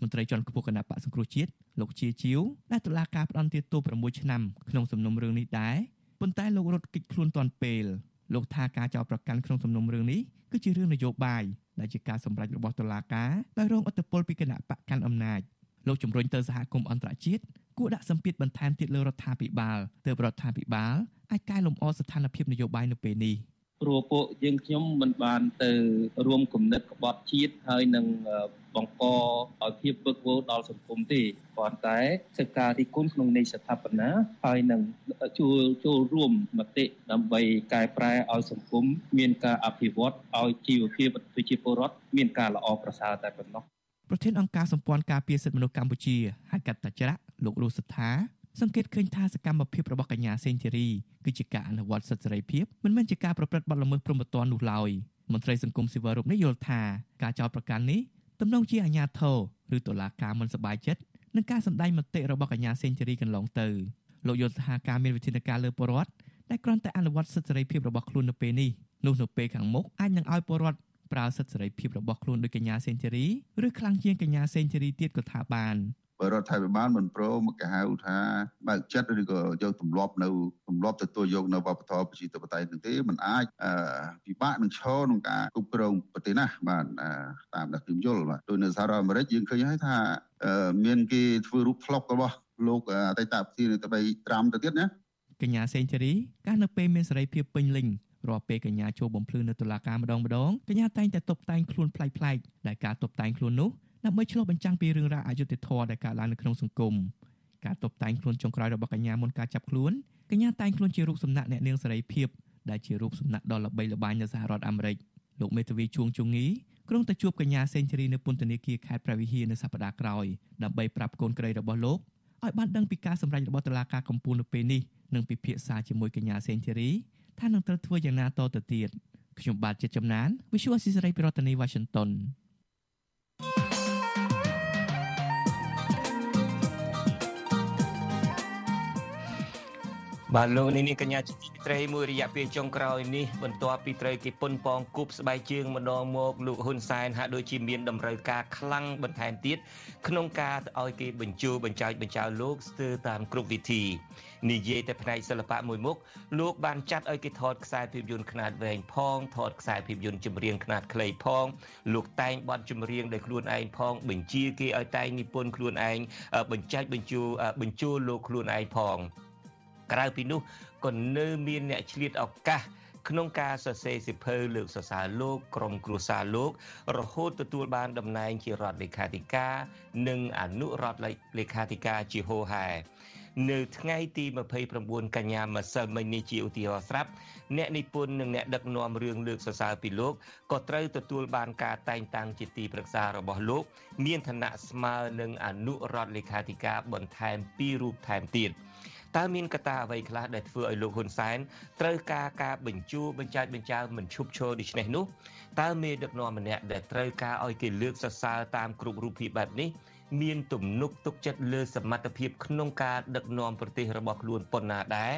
មន្ត្រីជាន់ខ្ពស់គណៈបកសង្គ្រោះជាតិលោកជាជាវដែលតុលាការផ្តន្ទាទោស6ឆ្នាំក្នុងសំណុំរឿងនេះដែរប៉ុន្តែលោករត់គេចខ្លួនទាន់ពេលលោកថាការចោទប្រកាន់ក្នុងសំណុំរឿងនេះគឺជារឿងនយោបាយដែលជាការសម្រេចរបស់តុលាការដោយរងឥទ្ធិពលពីគណៈបកកាន់អំណាចលោកជំរុញទៅសហគមន៍អន្តរជាតិគួរដាក់សម្ពាធបន្ថែមទៀតលើរដ្ឋាភិបាលទើបរដ្ឋាភិបាលអាចកែលម្អស្ថានភាពនយោបាយនៅពេលនេះ ព្រោះពួកយើងខ្ញុំមិនបានទៅរួមគំនិតក្បត់ជាតិហើយនឹងបង្កឲ្យភាពពឹកវរដល់សង្គមទេប៉ុន្តែសិក្សារិះគន់ក្នុងន័យស្ថាបនាហើយនឹងចូលចូលរួមមតិដើម្បីកែប្រែឲ្យសង្គមមានការអភិវឌ្ឍឲ្យជីវភាពប្រជាពលរដ្ឋមានការល្អប្រសើរតែប៉ុណ្ណោះប្រធានអង្គការសម្ព័ន្ធការពារសិទ្ធិមនុស្សកម្ពុជាហៅកាត់តាច្រាក់លោករស់សថា សង្កេតឃើញថាសកម្មភាពរបស់កញ្ញាសេងធីរីគឺជាការអនុវត្តសិទ្ធិសេរីភាពមិនមែនជាការប្រព្រឹត្តបទល្មើសព្រហ្មទណ្ឌនោះឡើយមន្ត្រីសង្គមស៊ីវិលរូបនេះយល់ថាការចោទប្រកាន់នេះទំនងជាអាញាធរឬតុលាការមិនសប្បាយចិត្តនឹងការសម្ដែងមតិរបស់កញ្ញាសេងធីរីកន្លងទៅលោកយល់ថាការមានវិធានការលើពលរដ្ឋដែលគ្រាន់តែអនុវត្តសិទ្ធិសេរីភាពរបស់ខ្លួននៅពេលនេះនោះនៅពេលខាងមុខអាចនឹងឲ្យពលរដ្ឋប្រើសិទ្ធិសេរីភាពរបស់ខ្លួនដោយកញ្ញាសេងធីរីឬខ្លាំងជាងកញ្ញាសេងធីរីទៀតក៏ថាបាន បើរដ្ឋាភិបាលមិនព្រមគេហៅថាបើកចិត្តឬក៏យកទម្លាប់នៅទម្លាប់ទទួលយកនៅវប្បធម៌ប្រជាធិបតេយ្យនឹងទេมันអាចពិបាកនឹងឈរក្នុងការគ្រប់គ្រងប្រទេសណាបាទតាមដែលខ្ញុំយល់បាទដោយនៅសហរដ្ឋអាមេរិកយើងឃើញហើយថាមានគេធ្វើរូបផ្លុករបស់លោកអតីតប្រធានាធិបតីត្រាំទៅទៀតណាកញ្ញាសេងធីរីកាលនៅពេលមានសេរីភាពពេញលេញរាល់ពេលកញ្ញាចូលបំភ្លឺនៅតុលាការម្ដងម្ដងកញ្ញាតែងតែតុបតែងខ្លួនប្លែកៗដែលការតុបតែងខ្លួននោះ ដើម្បីឆ្លុះបញ្ចាំងពីរឿងរ៉ាវអយុត្តិធម៌ដែលកើតឡើងនៅក្នុងសង្គមការតុបតែងខ្លួនចុងក្រោយរបស់កញ្ញាមុនការចាប់ខ្លួនកញ្ញាតែងខ្លួនជារូបសំណាកអ្នកនាងសេរីភាពដែលជារូបសំណាកដ៏ល្បីល្បាញនៅសហរដ្ឋអាមេរិកលោកមេធាវីជួងជងីក្រុងទៅជួបកញ្ញាសេងធីរីនៅពន្ធនាគារខេត្តព្រះវិហារនៅសប្តាហ៍ក្រោយដើម្បីប្រាប់កូនក្រីរបស់លោកឲ្យបានដឹងពីការសម្រេចរបស់តុលាការកំពូលនៅពេលនេះនិងពិភាក្សាជាមួយកញ្ញាសេងធីរីថានឹងត្រូវធ្វើយ៉ាងណាតទៅទៀតខ្ញុំបាទជាចំណាន Visual Assisray ពីរដ្ឋធានី Washington បាទលោកនេះនេះកញ្ញាជាទីត្រីមួយរយៈពេលចុងក្រោយនេះបន្ទាប់ពីត្រូវគេពុនប៉ងគប់ស្បែកជើងម្ដងមកលោកហ៊ុនសែនហាក់ដូចជាមានតម្រូវការខ្លាំងបន្ថែមទៀតក្នុងការឲ្យគេបញ្ជូបញ្ចោចបញ្ចោលោកស្ទើរតាមគ្រប់វិធីនិយាយតែផ្នែកសិល្បៈមួយមុខលោកបានចាត់ឲ្យគេថតខ្សែភាពយន្តខ្នាតវែងផងថតខ្សែភាពយន្តចម្រៀងខ្នាតខ្លីផង លោកតែងបទចម្រៀងដោយខ្លួនឯងផង បញ្ជាគេឲ្យតែងនិពន្ធខ្លួនឯងបញ្ចាច់បញ្ជូបញ្ជូលោកខ្លួនឯងផង ក្រៅពីនោះក៏នៅមានអ្នកឆ្លៀតឱកាសក្នុងការសរសេរសិភៅលើកសរសើរលោកក្រុមគ្រួសារលោក រហូតទទួលបានតំណែងជារដ្ឋលេខាធិការនិងអនុរដ្ឋលេខាធិការជាហូហែនៅថ្ងៃទី29កញ្ញាម្សិលមិញនេះជាឧទាហរណ៍ស្រាប់អ្នកនិពន្ធនិងអ្នកដឹកនាំរឿងលើកសរសើរពីលោកក៏ត្រូវទទួលបានការតែងតាំងជាទីប្រឹក្សារបស់លោក មានឋានៈស្មើនឹងអនុរដ្ឋលេខាធិការបន្ថែម2រូបថែមទៀត។ តើមានកត្តាអ្វីខ្លះដែលធ្វើឲ្យលោកហ៊ុនសែនត្រូវការការបញ្ជូបញ្ចាច់បញ្ចើមិនឈប់ឈរដូច្នេះនោះតើមេដឹកនាំម្នាក់ដែលត្រូវការឲ្យគេលើកសរសើរតាមគ្រប់រូបភាពបែបនេះមានទំនុកទុកចិត្តលើសមត្ថភាពក្នុងការដឹកនាំប្រទេសរបស់ខ្លួនប៉ុណ្ណាដែរ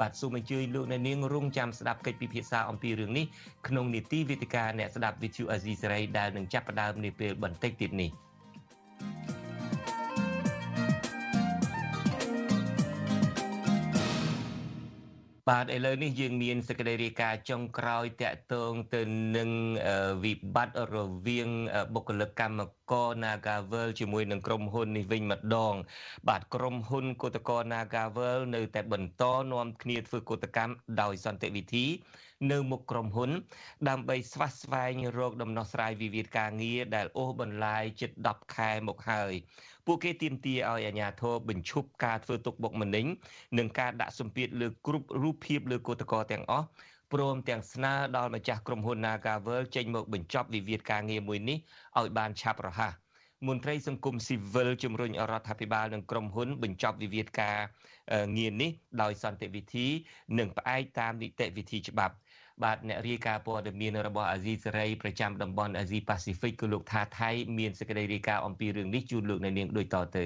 បាទសូមអញ្ជើញលោកអ្នកនាងរងចាំស្ដាប់កិច្ចពិភាក្សាអំពីរឿងនេះក្នុងនីតិវិទ្យាអ្នកស្ដាប់ VTV Asia សេរីដែលនឹងចាប់ផ្ដើមនាពេលបន្តិចទៀតនេះ។ បាទឥឡូវនេះយើងមានសេចក្តីរាយការណ៍ចុងក្រោយតាក់ទងទៅនឹងវិបត្តិរវាងបុគ្គលិកកម្មករ Nagavel ជាមួយនឹងក្រុមហ៊ុននេះវិញម្ដង បាទក្រុមហ៊ុនកោតក្រ Nagavel នៅតែបន្តនាំគ្នាធ្វើកោតកម្មដោយសន្តិវិធីនៅមុខក្រុមហ៊ុន ដើម្បីស្វាស្វែងរកដំណោះស្រាយវិវាទការងារដែលអូសបន្លាយជិត10ខែមកហើយ ពួកគេទាមទារឲ្យអាជ្ញាធរបញ្ឈប់ការធ្វើទុកបុកម្នេញនិងការដាក់សម្ពាធលើគ្រប់រូបភាពលើគឧតកោទាំងអស់ព្រមទាំងស្នើដល់ម្ចាស់ក្រុមហ៊ុន Nagavel ចេញមកបញ្ចប់វិវាទការងារមួយនេះឲ្យបានឆាប់រហ័សមន្ត្រីសង្គមស៊ីវិលជំរុញរដ្ឋាភិបាលនិងក្រុមហ៊ុន បញ្ចប់វិវាទការងារនេះដោយសន្តិវិធី និងផ្អែកតាមនីតិវិធីច្បាប់ បាទអ្នករាយការណ៍ព័ត៌មានរបស់អាស៊ីសេរីប្រចាំតំបន់អាស៊ីប៉ាស៊ីហ្វិកគឺលោកថាថៃមានសេចក្តីរាយការណ៍អំពីរឿងនេះជូនលោកនៅនាងដូចតទៅ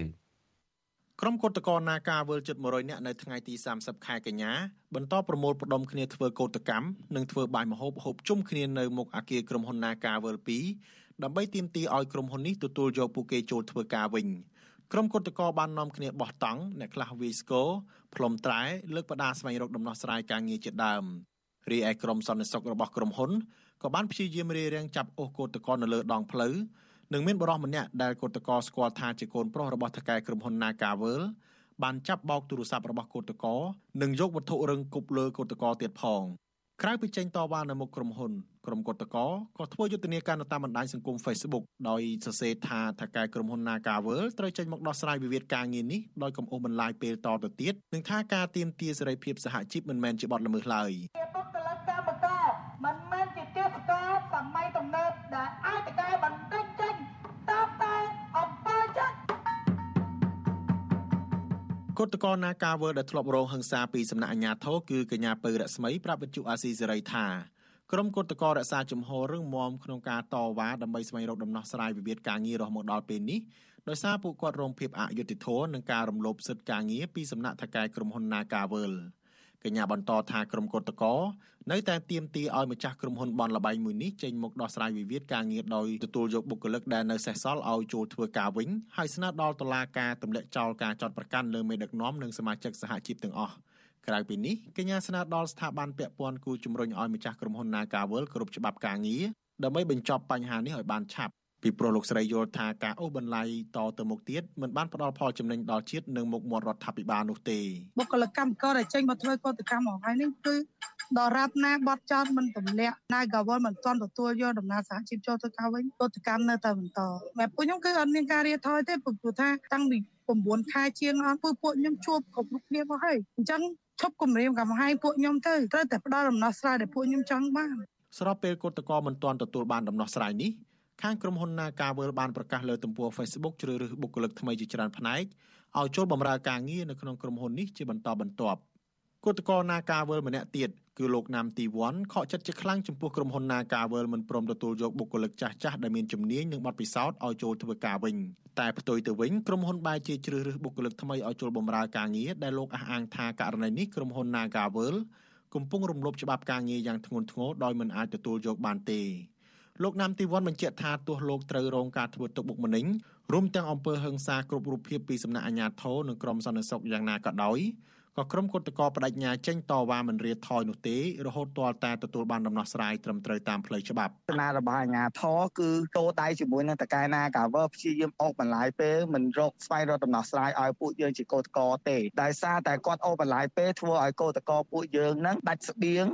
ក្រុមគឧតកោនាការវល់ជិត100នាក់នៅថ្ងៃទី30ខែកញ្ញាបន្តប្រមូលផ្ដុំគ្នាធ្វើកោតកម្មនិងធ្វើបាយមហូបហូបជុំគ្នានៅមុខអគារក្រុមហ៊ុននាការវល់2ដើម្បីទាមទារឲ្យក្រុមហ៊ុននេះទទួលយកពួកគេចូលធ្វើការវិញក្រុមគឧតកោបាននាំគ្នាបោះតង់អ្នកខ្លះវាយស្គរផ្លុំត្រែលើកបដាស្វែងរកដំណោះស្រាយការងារជាដើម រីឯក្រុមសន្តិសុខរបស់ក្រុមហ៊ុនក៏បានព្យាយាមរារាំងចាប់អូសគឧតកោនៅលើដងផ្លូវនិងមានបរិសម្នាក់ដែលគឧតកោស្គាល់ថាជាកូនប្រុសរបស់ថកែក្រុមហ៊ុន Nagavel បានចាប់បោកទូរស័ព្ទរបស់គឧតកោនិងយកវត្ថុរឹងគប់លើគឧតកោទៀតផង ក្រៅពីចេញតវ៉ានៅមុខក្រុមហ៊ុនក្រុមគឧតកោក៏ធ្វើយុទ្ធនាការនៅតាមបណ្ដាញសង្គម Facebook ដោយសរសេរថាថកែក្រុមហ៊ុន Nagavel ត្រូវចេញមកដោះស្រាយវិវាទការងារនេះដោយកំអូសបន្លាយពេលតទៅទៀតនិងថាការទាមទារសេរីភាពសហជីពមិនមែនជាបទល្មើសឡើយមិ គតកោនាការវើដែលធ្លាប់រងហិង្សាពីសំណាក់អាជ្ញាធរគឺកញ្ញាពៅរស្មីប្រាប់វិទ្យុអាស៊ីសេរីថាក្រុមគតកោរក្សាជំហររឹងមាំក្នុងការតវ៉ាដើម្បីស្វែងរកដំណោះស្រាយវិវាទការងាររហូតមកដល់ពេលនេះដោយសារពួកគាត់រងភាពអយុត្តិធម៌និងការរំលោភសិទ្ធិការងារពីសំណាក់ថកែក្រុមហ៊ុន Nagavel កញ្ញាបន្តថាក្រុមកតកនៅតែទាមទារឲ្យម្ចាស់ក្រុមហ៊ុនបនលបែងមួយនេះចេញមកដោះស្រាយវិវាទការងារដោយទទួលយកបុគ្គលិកដែលនៅសេសសល់ឲ្យចូលធ្វើការវិញហើយស្នើដល់តុលាការទម្លាក់ចោលការចោទប្រកាន់លើមេដឹកនាំនិងសមាជិកសហជីពទាំងអស់ក្រៅពីនេះកញ្ញាស្នើដល់ស្ថាប័នពាក់ព័ន្ធគូជំរុញឲ្យម្ចាស់ក្រុមហ៊ុន Nagawal គ្រប់ច្បាប់ការងារដើម្បីបញ្ចប់បញ្ហានេះឲ្យបានឆាប់ ពីព្រោះលោកស្រីយល់ថាការអូសបន្លាយតទៅមុខទៀតមិនបានផ្ដល់ផលចំណេញដល់ជាតិនិងមុខមាត់រដ្ឋាភិបាលនោះទេបុគ្គលិកកម្មករដែលចេញមកធ្វើកតកម្មអស់ហើយនេះគឺដរាបណាបត់ចោតមិនទម្លាក់ណាកាវលមិនទាន់ទទួលយកដំណើរសហជីពចូលទៅការវិញកតកម្មនៅតែបន្តតែពួកខ្ញុំគឺអត់មានការរៀបថយទេព្រោះថាតាំងពី9ខែជាងអស់ពួកខ្ញុំជួបគ្រប់រូបគ្នាមកហើយអញ្ចឹងឈប់គម្រាមកំហែងពួកខ្ញុំទៅត្រូវតែផ្ដល់ដំណោះស្រាយដែលពួកខ្ញុំចង់បានស្របពេលគឧតកោមិនទាន់ទទួលបានដំណោះស្រាយនេះ ខាងក្រុមហ៊ុន Nagavel បានប្រកាសលើទំព័រ Facebook ជ្រើសរើសបុគ្គលិកថ្មីជាច្រើនផ្នែកឲ្យចូលបម្រើការងារនៅក្នុងក្រុមហ៊ុននេះជាបន្តបន្ទាប់គឧតកោ Nagavel ម្នាក់ទៀតគឺលោកណាមទីវ៉ាន់ខកចិត្តជាខ្លាំងចំពោះក្រុមហ៊ុន Nagavel មិនព្រមទទួលយកបុគ្គលិកចាស់ចាស់ដែលមានជំនាញនិងបទពិសោធន៍ឲ្យចូលធ្វើការវិញតែផ្ទុយទៅវិញក្រុមហ៊ុនបែរជាជ្រើសរើសបុគ្គលិកថ្មីឲ្យចូលបម្រើការងារដែលលោកអះអាងថាករណីនេះក្រុមហ៊ុន Nagavel កំពុងរំលោភច្បាប់ការងារយ៉ាងធ្ងន់ធ្ងរដោយមិនអាចទទួលយកបានទេ លោកណាំទីវ៉ាន់បញ្ជាក់ថាទោះលោកត្រូវរងការធ្វើទុកបុកម្នេញរួមទាំងអំពើហិង្សាគ្រប់រូបភាពពីសំណាក់អាជ្ញាធរនិងក្រុមសន្តិសុខយ៉ាងណាក៏ដោយ ក៏ក្រុមគឧតកោបដិញ្ញាចេញតវ៉ាមិនរៀថយនោះទេរហូតទាល់តែទទួលបានដំណោះស្រាយត្រឹមត្រូវតាមផ្លូវច្បាប់ស្នារបស់អាជ្ញាធរគឺតោដៃជាមួយនឹងតកែណាកាវើព្យាយាមអុកបន្លាយពេលមិនរកស្វែងរកដំណោះស្រាយឲ្យពួកយើងជាកោតកោទេដោយសារតែគាត់អុកបន្លាយពេលធ្វើឲ្យកោតកោពួកយើងនឹងដាច់ស្បៀង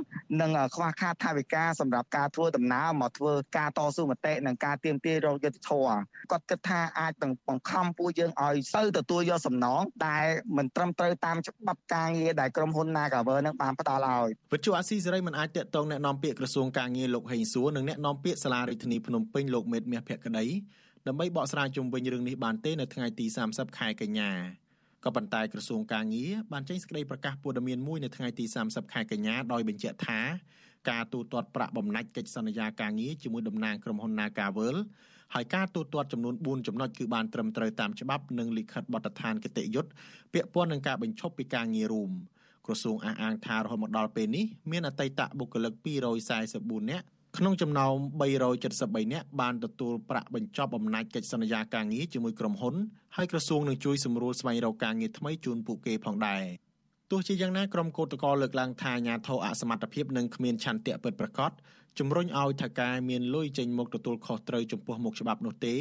និងខ្វះខាតថវិកាសម្រាប់ការធ្វើដំណើរមកធ្វើការតស៊ូមតិនិងការទៀមទារោគយុទ្ធធរគាត់គិតថាអាចនឹងបង្ខំពួកយើងឲ្យទៅទទួលយកសំណងដែលមិនត្រឹមត្រូវតាមច្បាប់កងារដែលក្រុមហ៊ុន Nagaver នឹងបានផ្ដល់ឲ្យវិទ្យុអាស៊ីសេរីមិនអាចតាក់ទងแนะនាំពាក្យក្រសួងការងារលោកហេងសួរនិងแนะនាំពាក្យសាលារដ្ឋាភិបាលភ្នំពេញលោកមេតមាសភក្តីដើម្បីបកស្រាយជុំវិញរឿងនេះបានទេនៅថ្ងៃទី30ខែកញ្ញាក៏ប៉ុន្តែក្រសួងការងារបានចេញសេចក្តីប្រកាសព័ត៌មានមួយនៅថ្ងៃទី30ខែកញ្ញាដោយបញ្ជាក់ថាការទូទាត់ប្រាក់បំណាច់កិច្ចសន្យាការងារជាមួយតំណាងក្រុមហ៊ុន Nagavel ហើយការទូទាត់ចំនួន4ចំណុចគឺបានត្រឹមត្រូវតាមច្បាប់និងលិខិតបទដ្ឋានគតិយុត្តពាក់ព័ន្ធនឹងការបញ្ឈប់ពីការងាររួមក្រសួងអះអាងថារហូតមកដល់ពេលនេះមានអតីតបុគ្គលិក244នាក់ក្នុងចំណោម373នាក់បានទទួលប្រាក់បញ្ចប់អំណាចកិច្ចសន្យាការងារជាមួយក្រុមហ៊ុនហើយក្រសួងនឹងជួយសម្រួលស្វែងរកការងារថ្មីជូនពួកគេផងដែរទោះជាយ៉ាងណាក្រុមកោតក្រលើកឡើងថាអាញាធរអសមត្ថភាពនិងគ្មានឆន្ទៈពិតប្រាកដ ជំរុញឲ្យថៅកែមានលុយចេញមកទទួលខុសត្រូវចំពោះមុខច្បាប់នោះទេ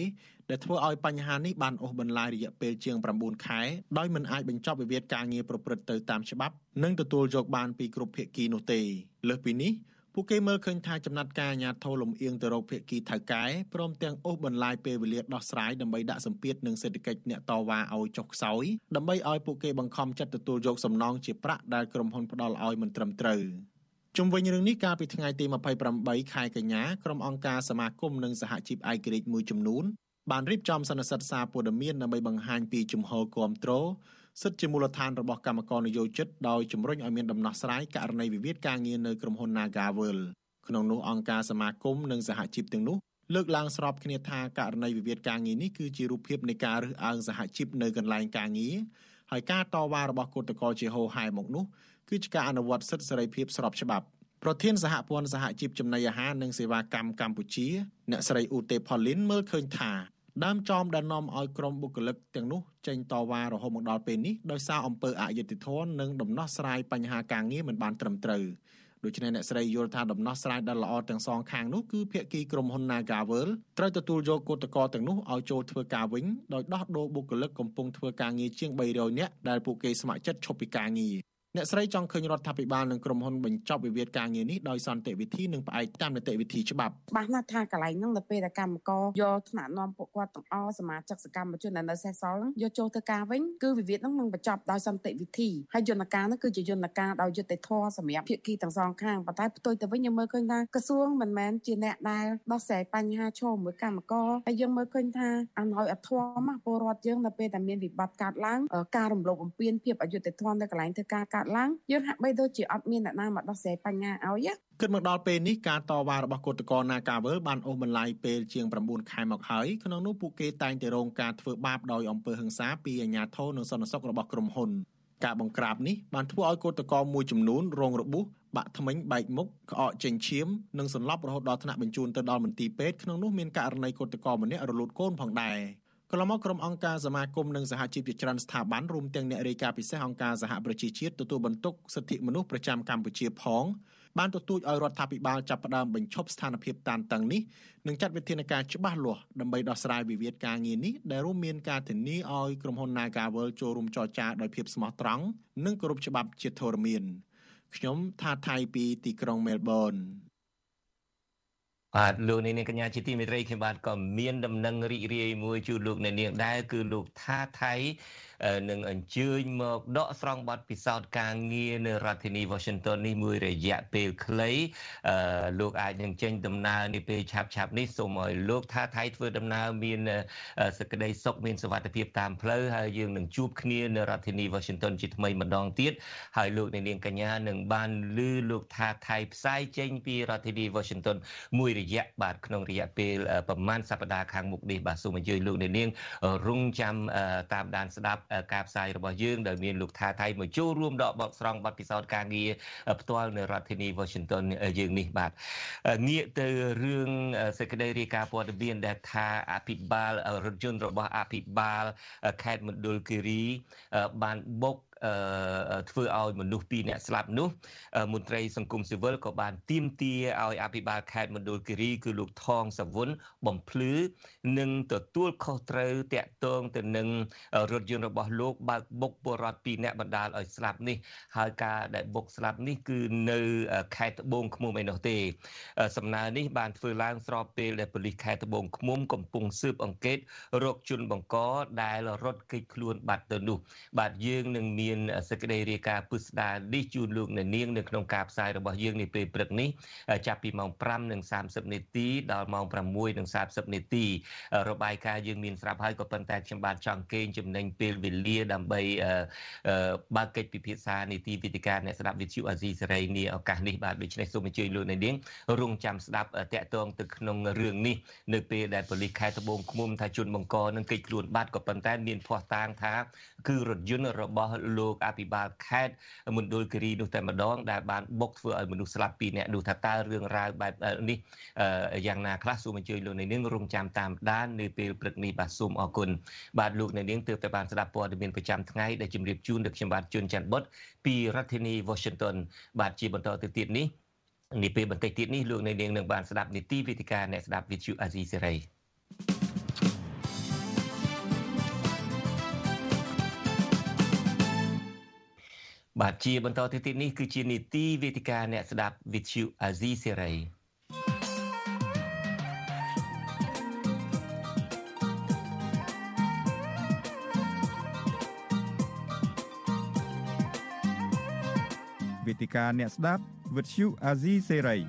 ដែលធ្វើឲ្យបញ្ហានេះបានអូសបន្លាយរយៈពេលជាង9ខែដោយមិនអាចបញ្ចប់វិវាទការងារប្រព្រឹត្តទៅតាមច្បាប់និងទទួលយកបានពីគ្រប់ភាគីនោះទេលើសពីនេះពួកគេមើលឃើញថាចំណាត់ការអាញាធរលំអៀងទៅរកភាគីថៅកែព្រមទាំងអូសបន្លាយពេលវេលាដោះស្រាយដើម្បីដាក់សម្ពាធនឹងសេដ្ឋកិច្ចអ្នកតវ៉ាឲ្យចុះខ្សោយដើម្បីឲ្យពួកគេបង្ខំចិត្តទទួលយកសំណងជាប្រាក់ដែលក្រុមហ៊ុនផ្ដល់ឲ្យមិនត្រឹមត្រូវ ជុំវិញរឿងនេះកាលពីថ្ងៃទី28ខែកញ្ញាក្រុមអង្គការសមាគមនិងសហជីពឯករាជ្យមួយចំនួនបានរៀបចំសន្និសីទសារព័ត៌មានដើម្បីបង្ហាញពីជំហរគាំទ្រសិទ្ធិជាមូលដ្ឋានរបស់កម្មករនយោជិតដោយជំរុញឲ្យមានដំណោះស្រាយករណីវិវាទការងារនៅក្រុមហ៊ុន Nagavel ក្នុងនោះអង្គការសមាគមនិងសហជីពទាំងនោះលើកឡើងស្របគ្នាថាករណីវិវាទការងារនេះគឺជារូបភាពនៃការរើសអើងសហជីពនៅកន្លែងការងារហើយការតវ៉ារបស់គឧតកោជាហោហែមកនោះ គឺជាការអនុវត្តសិទ្ធិសេរីភាពស្របច្បាប់ប្រធានសហព័ន្ធសហជីពចំណីអាហារនិងសេវាកម្មកម្ពុជា អ្នកស្រីឧទេផលីនមើលឃើញថាដើមចោមដែលនាំឲ្យក្រុមបុគ្គលិកទាំងនោះចេញតវ៉ារហូតមកដល់ពេលនេះដោយសារអំពើអយុត្តិធម៌និងដំណោះស្រាយបញ្ហាការងារមិនបានត្រឹមត្រូវដូច្នេះអ្នកស្រីយល់ថាដំណោះស្រាយដែលល្អទាំងសងខាងនោះគឺភាគីក្រុមហ៊ុន Nagavel ត្រូវទទួលយកគឧតកោទាំងនោះឲ្យចូលធ្វើការវិញដោយដោះដូរបុគ្គលិកកំពុងធ្វើការងារជាង300នាក់ដែលពួកគេស្ម័គ្រចិត្តឈប់ពីការងារ អ្នកស្រីចង់ឃើញរដ្ឋាភិបាលនិងក្រុមហ៊ុនបញ្ចប់វិវាទការងារនេះដោយសន្តិវិធីនិងផ្អែកតាមនីតិវិធីច្បាប់ច្បាស់ណាស់ថាកន្លែងហ្នឹងដល់ពេលតែកម្មករយកថ្នាក់នាំពួកគាត់ទាំងអស់សមាជិកសកម្មជនដែលនៅសេសសល់យកចូលធ្វើការវិញគឺវិវាទហ្នឹងនឹងបញ្ចប់ដោយសន្តិវិធីហើយយន្តការហ្នឹងគឺជាយន្តការដោយយុត្តិធម៌សម្រាប់ភាគីទាំងសងខាងប៉ុន្តែផ្ទុយទៅវិញយើងមើលឃើញថាក្រសួងមិនមែនជាអ្នកដែលដោះស្រាយបញ្ហាឈរមួយកម្មករហើយយើងមើលឃើញថាអនុយអធមពលរដ្ឋយើងនៅពេលតែមានវិបត្តិកើតឡើងការរំលោភបំពានភាពអយុត្តិធម៌នៅកន្លែងធ្វើការកើតឡើងយើងហាក់បីដូចជាអត់មានអ្នកណាមកដោះស្រាយបញ្ហាឲ្យគិតមកដល់ពេលនេះការតវ៉ារបស់គឧតកោ Nagavel បានអូសបន្លាយពេលជាង9ខែមកហើយក្នុងនោះពួកគេតែងតែរងការធ្វើបាបដោយអំពើហិង្សាពីអាជ្ញាធរនិងសន្តិសុខរបស់ក្រុមហ៊ុនការបង្ក្រាបនេះបានធ្វើឲ្យគឧតកោមួយចំនួនរងរបួសបាក់ធ្មេញបែកមុខក្អកចេញឈាមនិងសន្លប់រហូតដល់ថ្នាក់បញ្ជូនទៅដល់មន្ទីរពេទ្យក្នុងនោះមានករណីគឧតកោម្នាក់រលូតកូនផងដែរ កន្លងមកក្រុមអង្គការសមាគមនិងសហជីពជាច្រើនស្ថាប័នរួមទាំងអ្នករាយការណ៍ពិសេសអង្គការសហប្រជាជាតិទទួលបន្ទុកសិទ្ធិមនុស្សប្រចាំកម្ពុជាផងបានទទូចឲ្យរដ្ឋាភិបាលចាប់ផ្ដើមបញ្ឈប់ស្ថានភាពតានតឹងនេះនិងចាត់វិធានការច្បាស់លាស់ដើម្បីដោះស្រាយវិវាទការងារនេះដែលរួមមានការធានាឲ្យក្រុមហ៊ុន Nagavel ចូលរួមចរចាដោយភាពស្មោះត្រង់និងគោរពច្បាប់ជាធរមានខ្ញុំថាថៃពីទីក្រុងមែល ប៊នបាទលោកនាងកញ្ញាជាទីមេត្រីខ្ញុំបាទក៏មានដំណឹងរីករាយមួយជូនលោកនាងដែរគឺលោកថាថៃ នឹងអញ្ជើញមកដកស្រង់បទពិសោធន៍ការងារនៅរដ្ឋធានី Washington នេះមួយរយៈពេលខ្លីលោកអាចនឹងចេញដំណើរនេះពេលឆាប់ឆាប់នេះសូមឲ្យលោកថាថៃធ្វើដំណើរមានសេចក្តីសុខមានសុវត្ថិភាពតាមផ្លូវហើយយើងនឹងជួបគ្នានៅរដ្ឋធានី Washington ជាថ្មីម្ដងទៀតហើយលោកនាងកញ្ញានឹងបានឮលោកថាថៃផ្សាយចេញពីរដ្ឋធានី Washington មួយរយៈបាទក្នុងរយៈពេលប្រហែលសប្តាហ៍ខាងមុខនេះបាទសូមអញ្ជើញលោកនាងរងចាំតាមដានស្ដាប់ការផ្សាយរបស់យើងដែលមានលោកថាថៃមកចូលរួមដកបទស្រង់បទពិសោធន៍ការងារផ្ទាល់នៅរដ្ឋធានី Washington យើងនេះបាទងាកទៅរឿងសេចក្តីរាយការណ៍ព័ត៌មានដែលថាអភិបាលរថយន្តរបស់អភិបាលខេត្តមណ្ឌលគិរីបានបុក ធ្វើឲ្យមនុស្សពីរនាក់ស្លាប់នោះមន្ត្រីសង្គមស៊ីវិលក៏បានទាមទារឲ្យអភិបាលខេត្តមណ្ឌលគិរីគឺលោកថងសវុនបំភ្លឺនិងទទួលខុសត្រូវតាក់ទងទៅនឹងរថយន្តរបស់លោកបើកបុកពលរដ្ឋពីរនាក់បណ្ដាលឲ្យស្លាប់នេះហើយការដែលបុកស្លាប់នេះគឺនៅខេត្តត្បូងឃ្មុំឯនោះទេ សំណើនេះបានធ្វើឡើងស្របពេលដែលប៉ូលីសខេត្តត្បូងឃ្មុំកំពុងស៊ើបអង្កេតរកជនបង្កដែលរត់គេចខ្លួនបាត់ទៅនោះបាទយើងនឹងមានមានសេចក្តីរាយការណ៍ពុស្ដានេះជូនលោកអ្នកនាងនៅក្នុងការផ្សាយរបស់យើងនាពេលព្រឹកនេះចាប់ពីម៉ោង5:30នាទីដល់ម៉ោង6:30នាទីរបាយការណ៍យើងមានស្រាប់ហើយក៏ប៉ុន្តែខ្ញុំបានចង់កេងចំណេញពេលវេលាដើម្បីបើកកិច្ចពិភាក្សានីតិវិទ្យាអ្នកស្ដាប់វិទ្យុអាស៊ីសេរីនាឱកាសនេះបាទដូច្នេះសូមអញ្ជើញលោកអ្នកនាងរងចាំស្ដាប់តាក់ទងទៅក្នុងរឿងនេះនៅពេលដែលប៉ូលីសខេត្តត្បូងឃ្មុំថាជនបង្កនឹងកិច្ចខ្លួនបាត់ក៏ប៉ុន្តែមានភ័ស្តុតាងថាគឺរថយន្តរបស់លោកអភិបាលខេត្តមណ្ឌលគិរីនោះតែម្ដងដែលបានបុកធ្វើឲ្យមនុស្សស្លាប់ពីរនាក់នោះថាតើរឿងរ៉ាវបែបនេះយ៉ាងណាខ្លះសូមអញ្ជើញលោកនាងរងចាំតាមដាននៅពេលព្រឹកនេះបាទសូមអរគុណបាទលោកនាងទើបតែបានស្ដាប់ព័ត៌មានប្រចាំថ្ងៃដែលជម្រាបជូនដល់ខ្ញុំបាទជួនច័ន្ទបុតពីរដ្ឋធានី Washington បាទជាបន្តទៅទៀតនេះនេះពេលបន្តិចទៀតនេះលោកនាងនឹងបានស្ដាប់នីតិវិទ្យាអ្នកស្ដាប់ Vithu Azizi Serai បាទជាបន្តទៅទៀតនេះគឺជានីតិវេទិកាអ្នកស្ដាប់ Vithu Azizi Serai វេទិកាអ្នកស្ដាប់ Vithu Azizi Serai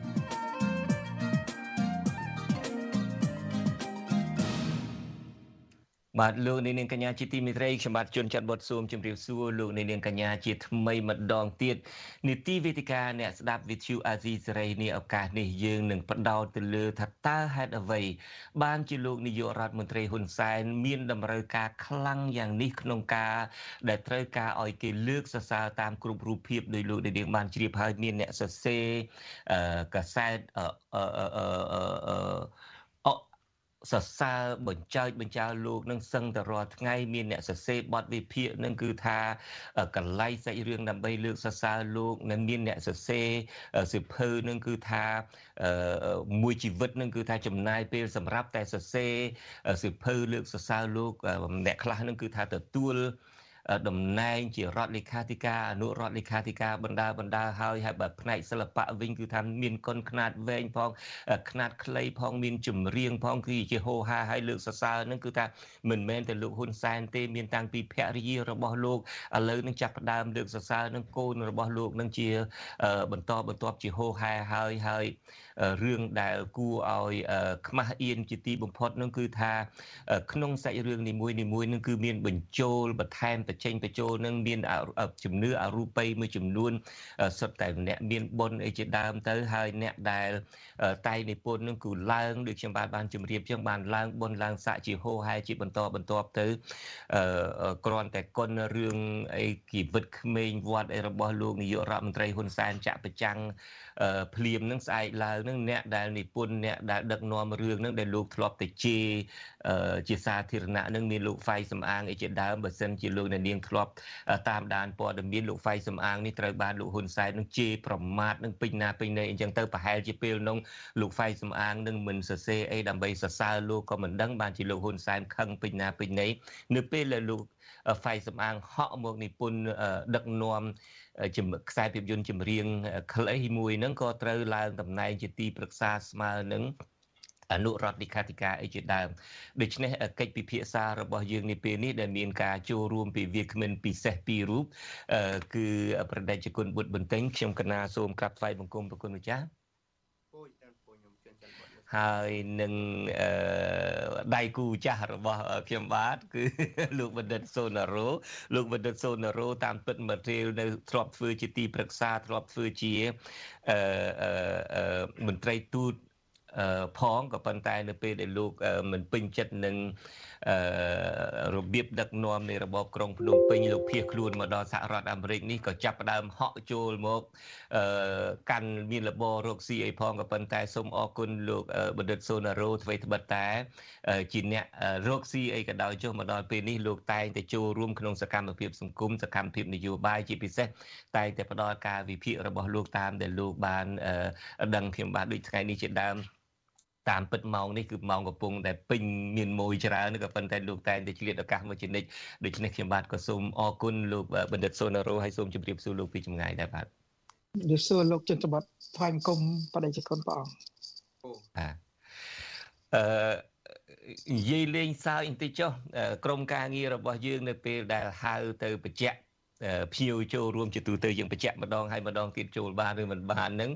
បាទលោកនាងកញ្ញាជាទីមេត្រីខ្ញុំបាទជួនចាត់បុតស៊ូមជម្រាបសួរលោកនាងកញ្ញាជាថ្មីម្ដងទៀតនីតិវេទិកាអ្នកស្ដាប់ Vithu Azizi សេរីនេះឱកាសនេះយើងនឹងបដោតទៅលើថាតើហេតុអ្វីបានជាលោកនាយករដ្ឋមន្ត្រីហ៊ុនសែនមានតម្រូវការខ្លាំងយ៉ាងនេះក្នុងការ ដែលត្រូវការឲ្យគេលើកសរសើរតាមគ្រប់រូបភាពដោយលោកនាងបានជ្រាបហើយមានអ្នកសរសេរកសែតអឺ សរសើរបញ្ចើចបញ្ចើលោកនឹងសឹងតែរាល់ថ្ងៃមានអ្នកសរសេរបទវិភាគនឹងគឺថាកលៃសាច់រឿងដើម្បីលើកសរសើរលោកនិងមានអ្នកសរសេរសិភៅនឹងគឺថាមួយជីវិតនឹងគឺថាចំណាយពេលសម្រាប់តែសរសេរសិភៅលើកសរសើរលោកអ្នកខ្លះនឹងគឺថាទទួល តំណែងជារដ្ឋលេខាធិការអនុរដ្ឋលេខាធិការបណ្ដាបណ្ដាហើយហើយបើផ្នែកសិល្បៈវិញគឺថាមានកុនខ្នាតវែងផងខ្នាតខ្លីផងមានចម្រៀងផងគឺជាហោហាហើយលើកសរសើរនឹងគឺថាមិនមែនតែលោកហ៊ុនសែនទេមានតាំងពីភរិយារបស់លោកឥឡូវនឹងចាប់ផ្ដើមលើកសរសើរនឹងកូនរបស់លោកនឹងជាបន្តបន្ទាប់ជាហោហាហើយហើយរឿងដែលគួរឲ្យខ្មាស់អៀនជាទីបំផុតនឹងគឺថា ក្នុងសាច់រឿងនីមួយនីមួយនឹងគឺមានបញ្ចូលបន្ថែមបញ្ចេញបញ្ចូលនឹងមានជំនឿអរូបីមួយចំនួនសុទ្ធតែអ្នកមានបុណ្យអីជាដើមទៅហើយអ្នកដែលតែនិពន្ធនឹងគឺឡើងដូចខ្ញុំបានបានជម្រាបចឹងបានឡើងបុណ្យឡើងស័កជាហោហែជាបន្តបន្ទាប់ទៅគ្រាន់តែគុណរឿងអីជីវិតក្មេងវត្តអីរបស់លោកនាយករដ្ឋមន្ត្រីហ៊ុនសែនចាក់ប្រចាំង ភ្លាមនឹងស្អែកឡើងនឹងអ្នកដែលនិពន្ធអ្នកដែលដឹកនាំរឿងនឹងដែលលោកធ្លាប់តែជេរជាសាធារណៈនឹងមានលោកហ្វៃសំអាងអីជាដើមបើសិនជាលោកអ្នកនាងធ្លាប់តាមដានព័ត៌មានលោកហ្វៃសំអាងនេះត្រូវបានលោកហ៊ុនសែននឹងជេរប្រមាថនឹងពេញណាពេញណីអញ្ចឹងទៅប្រហែលជាពេលនោះលោកហ្វៃសំអាងនឹងមិនសរសេរអីដើម្បីសរសើរលោកក៏មិនដឹងបានជាលោកហ៊ុនសែនខឹងពេញណាពេញណីនៅពេលដែលលោក ហ្វៃសំអាងហក់មកនិពន្ធដឹកនាំខ្សែភាពយន្តចម្រៀងខ្លីមួយហ្នឹងក៏ត្រូវឡើងតំណែងជាទីប្រឹក្សាស្មើនឹងអនុរដ្ឋលេខាធិការអីជាដើមដូច្នេះកិច្ចពិភាក្សារបស់យើងនេះពេលនេះដែលមានការចូលរួមពីវាគ្មិនពិសេសពីររូបគឺប្រដេជគុណបុត្របន្ទិញខ្ញុំកណាសូមក្រាបថ្វាយបង្គំប្រគុណម្ចាស់ ហើយនឹងដៃគូចាស់របស់ខ្ញុំបាទគឺលោកបណ្ឌិតសូណារ៉ូលោកបណ្ឌិតសូណារ៉ូតាមពិតមករៀលនៅធ្លាប់ធ្វើជាទីប្រឹក្សាធ្លាប់ធ្វើជាមន្ត្រីទូតផងក៏ប៉ុន្តែនៅពេលដែលលោកមិនពេញចិត្តនឹងរបៀបដឹកនាំនៃរបបក្រុងភ្នំពេញលោកភៀសខ្លួនមកដល់សហរដ្ឋអាមេរិកនេះក៏ចាប់ផ្ដើមហក់ចូលមកកាន់មានលបរកស៊ីអីផងក៏ប៉ុន្តែសូមអរគុណលោកបណ្ឌិតសូណារ៉ូអ្វីត្បិតតែជាអ្នករកស៊ីអីក៏ដោយចុះមកដល់ពេលនេះលោកតែងតែចូលរួមក្នុងសកម្មភាពសង្គមសកម្មភាពនយោបាយជាពិសេសតែងតែផ្ដល់ការវិភាគរបស់លោកតាមដែលលោកបានដឹងខ្ញុំបាទដូចថ្ងៃនេះជាដើម តាមពិតម៉ោងនេះគឺម៉ោងកំពុងតែពេញមានមួយច្រើនក៏ប៉ុន្តែលោកតែងតែឆ្លៀតឱកាសមកជានិច្ចដូច្នេះខ្ញុំបាទក៏សូមអរគុណលោកបណ្ឌិតសូណារ៉ូហើយសូមជម្រាបសួរលោកពីចម្ងាយដែរបាទជម្រាបសួរលោកចិនបត្តិថ្វាយបង្គំបដិជគុណព្រះអង្គអូបាទអឺនិយាយលេងសើចបន្តិចចុះក្រុមការងាររបស់យើងនៅពេលដែលហៅទៅបញ្ជាក់ ភ្ញៀវចូលរួមជាទូទៅយើងបញ្ជាក់ម្ដងហើយម្ដងទៀតចូលបានឬមិនបាននឹង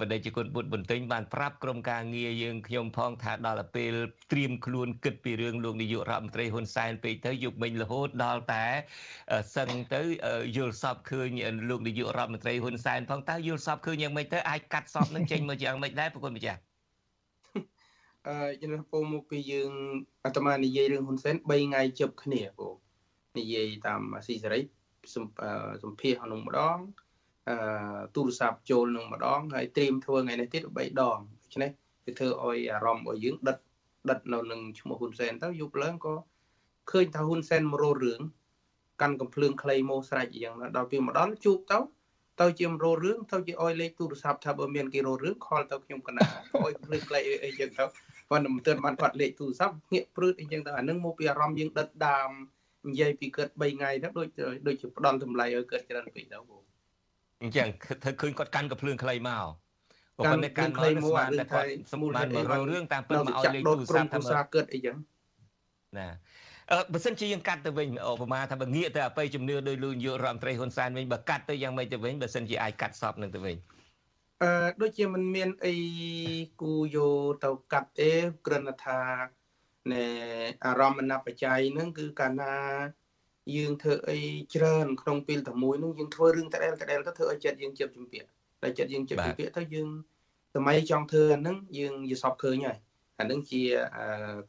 បដិជគុណបុត្របន្ទិញបានប្រាប់ក្រុមការងារយើងខ្ញុំផងថាដល់ពេលត្រៀមខ្លួនគិតពីរឿងលោកនាយករដ្ឋមន្ត្រីហ៊ុនសែនពេកទៅយប់មិញរហូតដល់តែសឹងទៅយល់សពឃើញលោកនាយករដ្ឋមន្ត្រីហ៊ុនសែនផងតើយល់សពឃើញយ៉ាងម៉េចទៅអាចកាត់សពនឹងចេញមកយ៉ាងម៉េចដែរប្រគុណម្ចាស់អឺជំរាបពូមកពីយើងអាត្មានិយាយរឿងហ៊ុនសែន3ថ្ងៃជប់គ្នាពូនិយាយតាមស៊ីសេរី សម្ភាសក្នុងម្ដងអឺទូរស័ព្ទចូលនឹងម្ដងហើយត្រៀមធ្វើថ្ងៃនេះទៀត3ដងដូច្នេះវាធ្វើឲ្យអារម្មណ៍របស់យើងដិតដិតនៅនឹងឈ្មោះហ៊ុនសែនទៅយប់ឡើងក៏ឃើញថាហ៊ុនសែនមករោរឿងកាន់កំភ្លើងខ្លីមកស្រេចអញ្ចឹងដល់ពេលម្ដងជួបទៅទៅជាមរោរឿងទៅជាអុយលេខទូរស័ព្ទថាបើមានគេរោរឿងខលទៅខ្ញុំកណាអុយភ្លើងខ្លីអីអញ្ចឹងទៅប៉ុន្តែមិនទាន់បានគាត់លេខទូរស័ព្ទងាកព្រឺតអញ្ចឹងទៅអានឹងមកពីអារម្មណ៍យើងដិតដាម និយាយពីគាត់3ថ្ងៃទៅដូចដូចជាផ្ដំតម្លៃឲ្យគាត់ច្រើនពេកទៅបងអញ្ចឹងធ្វើឃើញគាត់កាន់កភ្លើងខ្លីមកក៏ប៉ុន្តែកាន់មកស្មានតែគាត់សម្បានមកររឿងតាមពិតមកឲ្យលេខទូរស័ព្ទថាមកកើតអីចឹងណាអឺបើសិនជាយើងកាត់ទៅវិញឧបមាថាបើងាកទៅអបិយជំនឿដោយលោកនាយករដ្ឋមន្ត្រីហ៊ុនសែនវិញបើកាត់ទៅយ៉ាងម៉េចទៅវិញបើសិនជាអាចកាត់សពនឹងទៅវិញអឺដូចជាមិនមានអីគូយកទៅកាត់ទេគ្រាន់តែថា ណែអារម្មណ៍បច្ច័យហ្នឹងគឺកាលណាយើងធ្វើអីច្រើនក្នុងពេលតែមួយហ្នឹងយើងធ្វើរឿងតដែលតដែលទៅធ្វើឲ្យចិត្តយើងជិបជំពាក់តែចិត្តយើងជិបជំពាក់ទៅយើងសម័យចង់ធ្វើអាហ្នឹងយើងយល់សពឃើញហើយអាហ្នឹងជា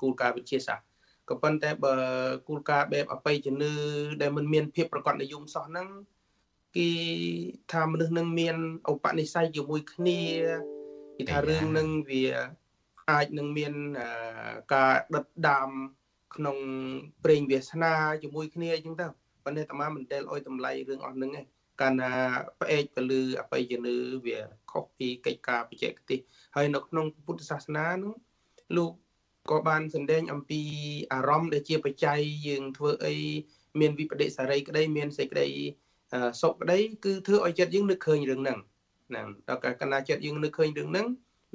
គោលការណ៍វិទ្យាសាស្ត្រក៏ប៉ុន្តែបើគោលការណ៍បែបអបិយជំនឿដែលមិនមានភាពប្រកបនិយមសោះហ្នឹងគេថាមនុស្សនឹងមានឧបនិស្ស័យជាមួយគ្នាគេថារឿងនឹងវា អាចនឹងមានការដិតដាមក្នុងប្រេងវាសនាជាមួយគ្នាអញ្ចឹងទៅប៉ុន្តែអាត្មាមិនដែលអុយតម្លៃរឿងអស់ហ្នឹងឯងកាលណាផ្អែកទៅលើអបិយជំនឿវាខុសពីកិច្ចការបច្ចេកទេសហើយនៅក្នុងពុទ្ធសាសនានោះលោកក៏បានសម្ដែងអំពីអារម្មណ៍ដែលជាបច្ច័យយើងធ្វើអីមានវិបដិសារីក្តីមានសេចក្តីសុខក្តីគឺធ្វើឲ្យចិត្តយើងនឹកឃើញរឿងហ្នឹងហ្នឹងដល់កាលកណាចិត្តយើងនឹកឃើញរឿងហ្នឹង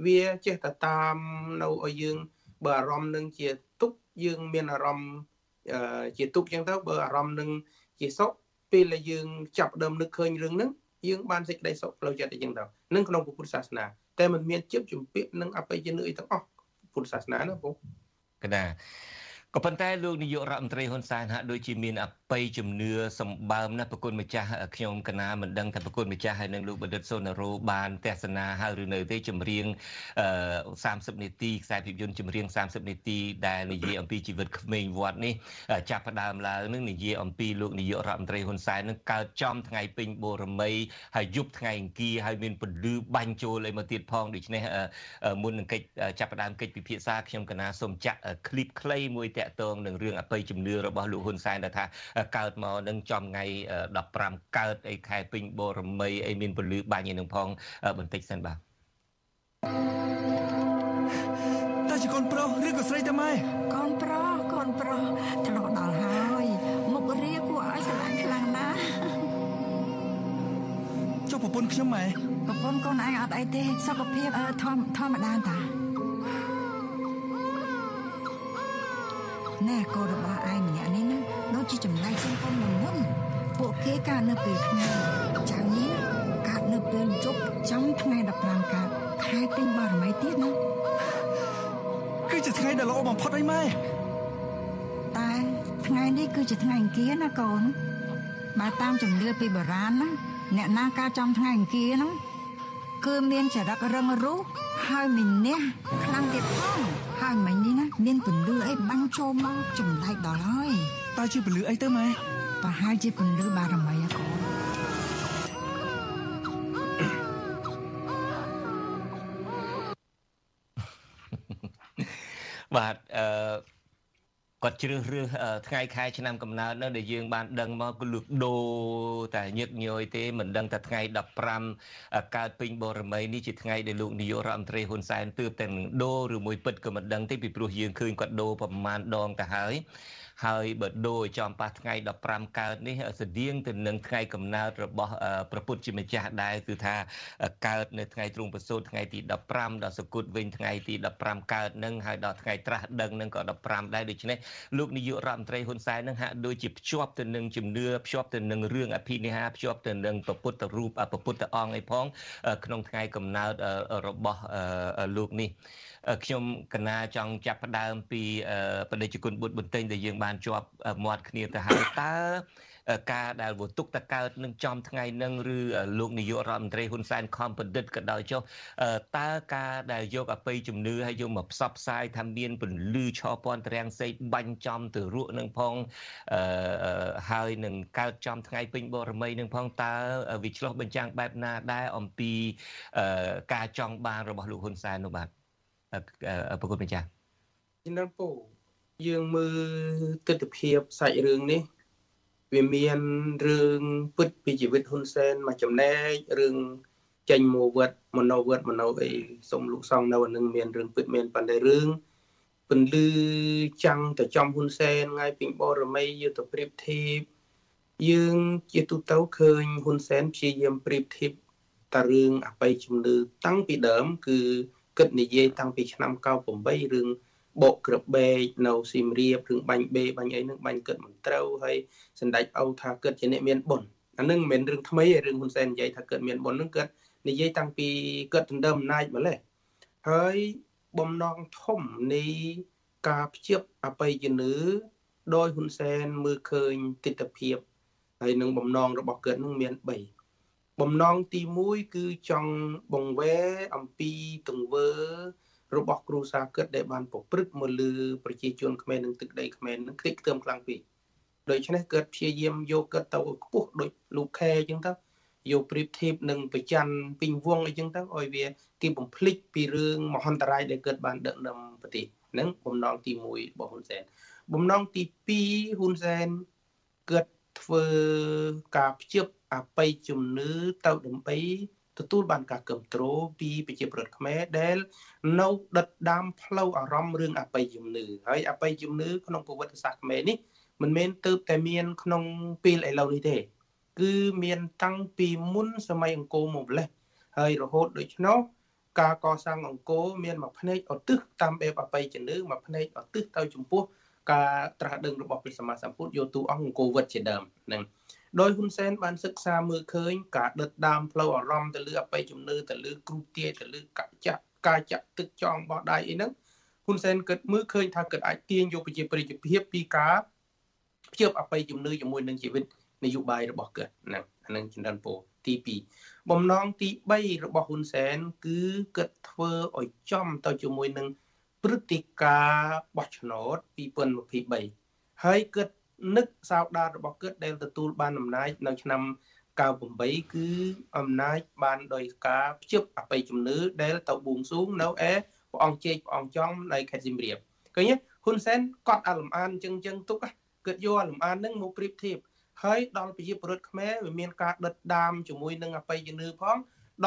វាចេះតែតាមនៅឲ្យយើងបើអារម្មណ៍នឹងជាទុកយើងមានអារម្មណ៍ជាទុកចឹងទៅបើអារម្មណ៍នឹងជាសុខពេលដែលយើងចាប់ដើមនឹកឃើញរឿងហ្នឹងយើងបានសេចក្តីសុខផ្លូវចិត្តអញ្ចឹងទៅនឹងក្នុងពុទ្ធសាសនាតែมันមានជិបជំពាក់នឹងអបិយជំនឿអីទាំងអស់ពុទ្ធសាសនាណាបងកណាក៏ប៉ុន្តែលោកនាយករដ្ឋមន្ត្រីហ៊ុនសែនហាក់ដូចជាមានអ បិយជំនឿសម្បើមណាស់ប្រគុណម្ចាស់ខ្ញុំកណាមិនដឹងថាប្រគុណម្ចាស់ហើយនឹងលោកបណ្ឌិតសុនរោបានទេសនាហើយឬនៅទេចម្រៀង30នាទីខ្សែភាពយន្តចម្រៀង30នាទីដែលនិយាយអំពីជីវិតក្មេងវត្តនេះចាប់ផ្ដើមឡើងនឹងនិយាយអំពីលោកនាយករដ្ឋមន្ត្រីហ៊ុនសែននឹងកើតចំថ្ងៃពេញបូរមីហើយយប់ថ្ងៃអង្គារហើយមានពលឺបាញ់ចូលឲ្យមកទៀតផងដូច្នេះមុននឹងកិច្ចចាប់ផ្ដើមកិច្ចពិភាក្សាខ្ញុំកណាសូមចាក់ឃ្លីបខ្លីមួយតាក់ទងនឹងរឿងអបិយជំនឿរបស់លោកហ៊ុនសែនដែលថាកើតមកនឹងចំថ្ងៃ15កើតអីខែពេញបូរមីអីមានពលឺបាញ់ឯនឹងផងបន្តិចសិនបាទតើជាកូនប្រុសឬក៏ស្រីតាម៉ែកូនប្រុសកូនប្រុសធ្លាប់ដល់ហើយមុខរាគួរឲ្យស្រឡាញ់ខ្លាំងណាស់ចុះប្រពន្ធខ្ញុំម៉ែប្រពន្ធកូនឯងអត់អីទេសុខភាពធម្មធម្មតាតាណែកូនរបស់ឯងម្នាក់នេះណាដូច ជាចំណែកជាងកូនមុនមុនពួកគេកើតនៅពេលថ្ងៃចៅនេះកើតនៅពេលយប់ចំថ្ងៃ15កើតខែពេញបារមីទៀតណាគឺជាថ្ងៃដែលល្អបំផុតអីម៉ែតែថ្ងៃនេះគឺជាថ្ងៃអង្គារណាកូនបើតាមជំនឿពីបុរាណណាអ្នកណាកើតចំថ្ងៃអង្គារហ្នឹងគឺមានចរិតរឹងរូសហើយមានះខ្លាំងទៀតផងហើយមិញនេះណាមានពលឺអីបាញ់ចូលមកចំណែកដល់ហើយ តើជាពលឺអីទៅម៉ែប្រហែលជាពលឺបារមីអកូនបាទអឺគាត់ជ្រើសរើសថ្ងៃខែឆ្នាំកំណើតនៅដែលយើងបានដឹងមកគឺលើកដូរតែញឹកញយទេមិនដឹងថាថ្ងៃ15កើតពេញបរមីនេះជាថ្ងៃដែលលោកនាយករដ្ឋមន្ត្រីហ៊ុនសែនទើបតែនឹងដូរឬមួយពិតក៏មិនដឹងទេពីព្រោះយើងឃើញគាត់ដូរប្រមាណដងទៅហើយ ហើយបើដូរចំប៉ះថ្ងៃ15កើតនេះស្តៀងទៅនឹងថ្ងៃកំណើតរបស់ព្រះពុទ្ធជាម្ចាស់ដែរគឺថាកើតនៅថ្ងៃទ្រង់ប្រសូតថ្ងៃទី15ដល់សគុតវិញថ្ងៃទី15កើតនឹងហើយដល់ថ្ងៃត្រាស់ដឹងនឹងក៏15ដែរដូច្នេះលោកនាយករដ្ឋមន្ត្រីហ៊ុនសែននឹងហាក់ដូចជាភ្ជាប់ទៅនឹងជំនឿភ្ជាប់ទៅនឹងរឿងអភិនិហាភ្ជាប់ទៅនឹងព្រះពុទ្ធរូបព្រះពុទ្ធអង្គអីផងក្នុងថ្ងៃកំណើតរបស់លោកនេះ ខ្ញុំកណាចង់ចាប់ផ្ដើមពីបដិជគុណបុត្របន្ទែងដែលយើងបានជាប់មាត់គ្នាទៅហើយតើការដែលវទុកតកើតនឹងចំថ្ងៃនឹងឬលោកនាយករដ្ឋមន្ត្រីហ៊ុនសែនខំបណ្ឌិតក៏ដោយចុះតើការដែលយកអបិយជំនឿហើយយកមកផ្សព្វផ្សាយថាមានពលឺឆោពន្ធរាំងសេកបាញ់ចំទៅរក់នឹងផងហើយនឹងកើតចំថ្ងៃពេញបរមីនឹងផងតើវាឆ្លោះបញ្ចាំងបែបណាដែរអំពីការចង់បានរបស់លោកហ៊ុនសែននោះបាទ ប្រគុណម្ចាស់ជំនាន់ពូយើងមើលទស្សនវិជ្ជាសាច់រឿងនេះ វាមានរឿងពិតពីជីវិតហ៊ុនសែនមួយចំណែករឿងចេញមកវត្តមនោវត្តមនោអីសុំលោកសងនៅនឹងមានរឿងពិតមានប៉ុន្តែរឿងពន្លឺចាំងទៅចំហ៊ុនសែនថ្ងៃពេញបរមីយកទៅប្រៀបធៀបយើងជាទូទៅឃើញហ៊ុនសែនព្យាយាមប្រៀបធៀបតារឿងអបិយជំនឿតាំងពីដើមគឺ គិតនិយាយតាំងពីឆ្នាំ98រឿងបកក្របេកនៅស៊ីមរៀបរឿងបាញ់បេបាញ់អីហ្នឹងបាញ់គិតមិនត្រូវហើយសម្ដេចអោថាគិតជាអ្នកមានបុណ្យអានឹងមិនមែនរឿងថ្មីទេរឿងហ៊ុនសែននិយាយថាគិតមានបុណ្យហ្នឹងគិតនិយាយតាំងពីគិតដណ្ដើមអំណាចម្លេះហើយបំណងធំនៃការភ្ជាប់អបិយជំនឿដោយហ៊ុនសែនមើលឃើញទស្សនវិជ្ជាហើយនឹងបំណងរបស់គាត់នឹងមាន3 បំណងទី1គឺចង់បង្វែរអំពីទង្វើ របស់គ្រូសាគិតដែលបានប្រព្រឹត្តមកលើប្រជាជនខ្មែរនិងទឹកដីខ្មែរនឹងខ្ទេចខ្ទាំខ្លាំងពេកដូច្នេះគាត់ព្យាយាមយកគាត់ទៅខ្ពស់ដូចលោកខែអញ្ចឹងទៅយកប្រៀបធៀបនឹងប្រច័នពីងវងអីចឹងទៅឲ្យវាគេបំភ្លេចពីរឿងមហន្តរាយដែលកើតបានដឹកនាំប្រទេសហ្នឹងបំណងទី1របស់ហ៊ុនសែនបំណងទី2ហ៊ុនសែនកើតធ្វើការភ្ជាប់ អបិយជំនឿទៅដើម្បីទទួលបានការគ្រប់គ្រងពីប្រជាប្រដ្ឋខ្មែរដែលនៅដិតដាមផ្លូវអារម្មណ៍រឿងអបិយជំនឿហើយអបិយជំនឿក្នុងប្រវត្តិសាស្ត្រខ្មែរនេះមិនមែនទៅតែមានក្នុងពេលឥឡូវនេះទេ គឺមានតាំងពីមុនសម័យអង្គរមកម្លេះហើយរហូតដូច្នោះការកសាងអង្គរមានមួយផ្នែកឧទ្ទិសតាមបែបអបិយជំនឿមួយផ្នែកឧទ្ទិសទៅចំពោះការត្រាស់ដឹងរបស់ព្រះសម្មាសម្ពុទ្ធយកទូអង្គអង្គរវត្តជាដើមហ្នឹង ដោយហ៊ុនសែនបានសិក្សាមើលឃើញការដិតដាមផ្លូវអារម្មណ៍ទៅលើអបិយជំនឿទៅលើគ្រូទាយទៅលើកចាក់ការចាក់ទឹកចង់បោះដៃអីហ្នឹងហ៊ុនសែនគិតមើលឃើញថាគិតអាចទាញយកប្រជាប្រិយភាពពីការភ្ជាប់អបិយជំនឿជាមួយនឹងជីវិតនយោបាយរបស់គាត់ហ្នឹងអានឹងចិនពោទី2បំណងទី3របស់ហ៊ុនសែនគឺគិតធ្វើឲ្យចំទៅជាមួយនឹងព្រឹត្តិការណ៍បោះឆ្នោត2023ហើយគិត នឹកសោដារបស់គាត់ដែលទទួលបានអំណាចនៅឆ្នាំ98គឺអំណាចបានដោយការភ្ជាប់អបិយជំនឿដែលទៅបួងសួងនៅឯព្រះអង្គជេកព្រះអង្គចំនៅខេត្តសៀមរាបឃើញហ៊ុនសែនកត់អាលំអានអញ្ចឹងអញ្ចឹងទុកគាត់យកអាលំអាននឹងមកប្រៀបធៀបហើយដល់ប្រជាពលរដ្ឋខ្មែរវាមានការដិតដាមជាមួយនឹងអបិយជំនឿផង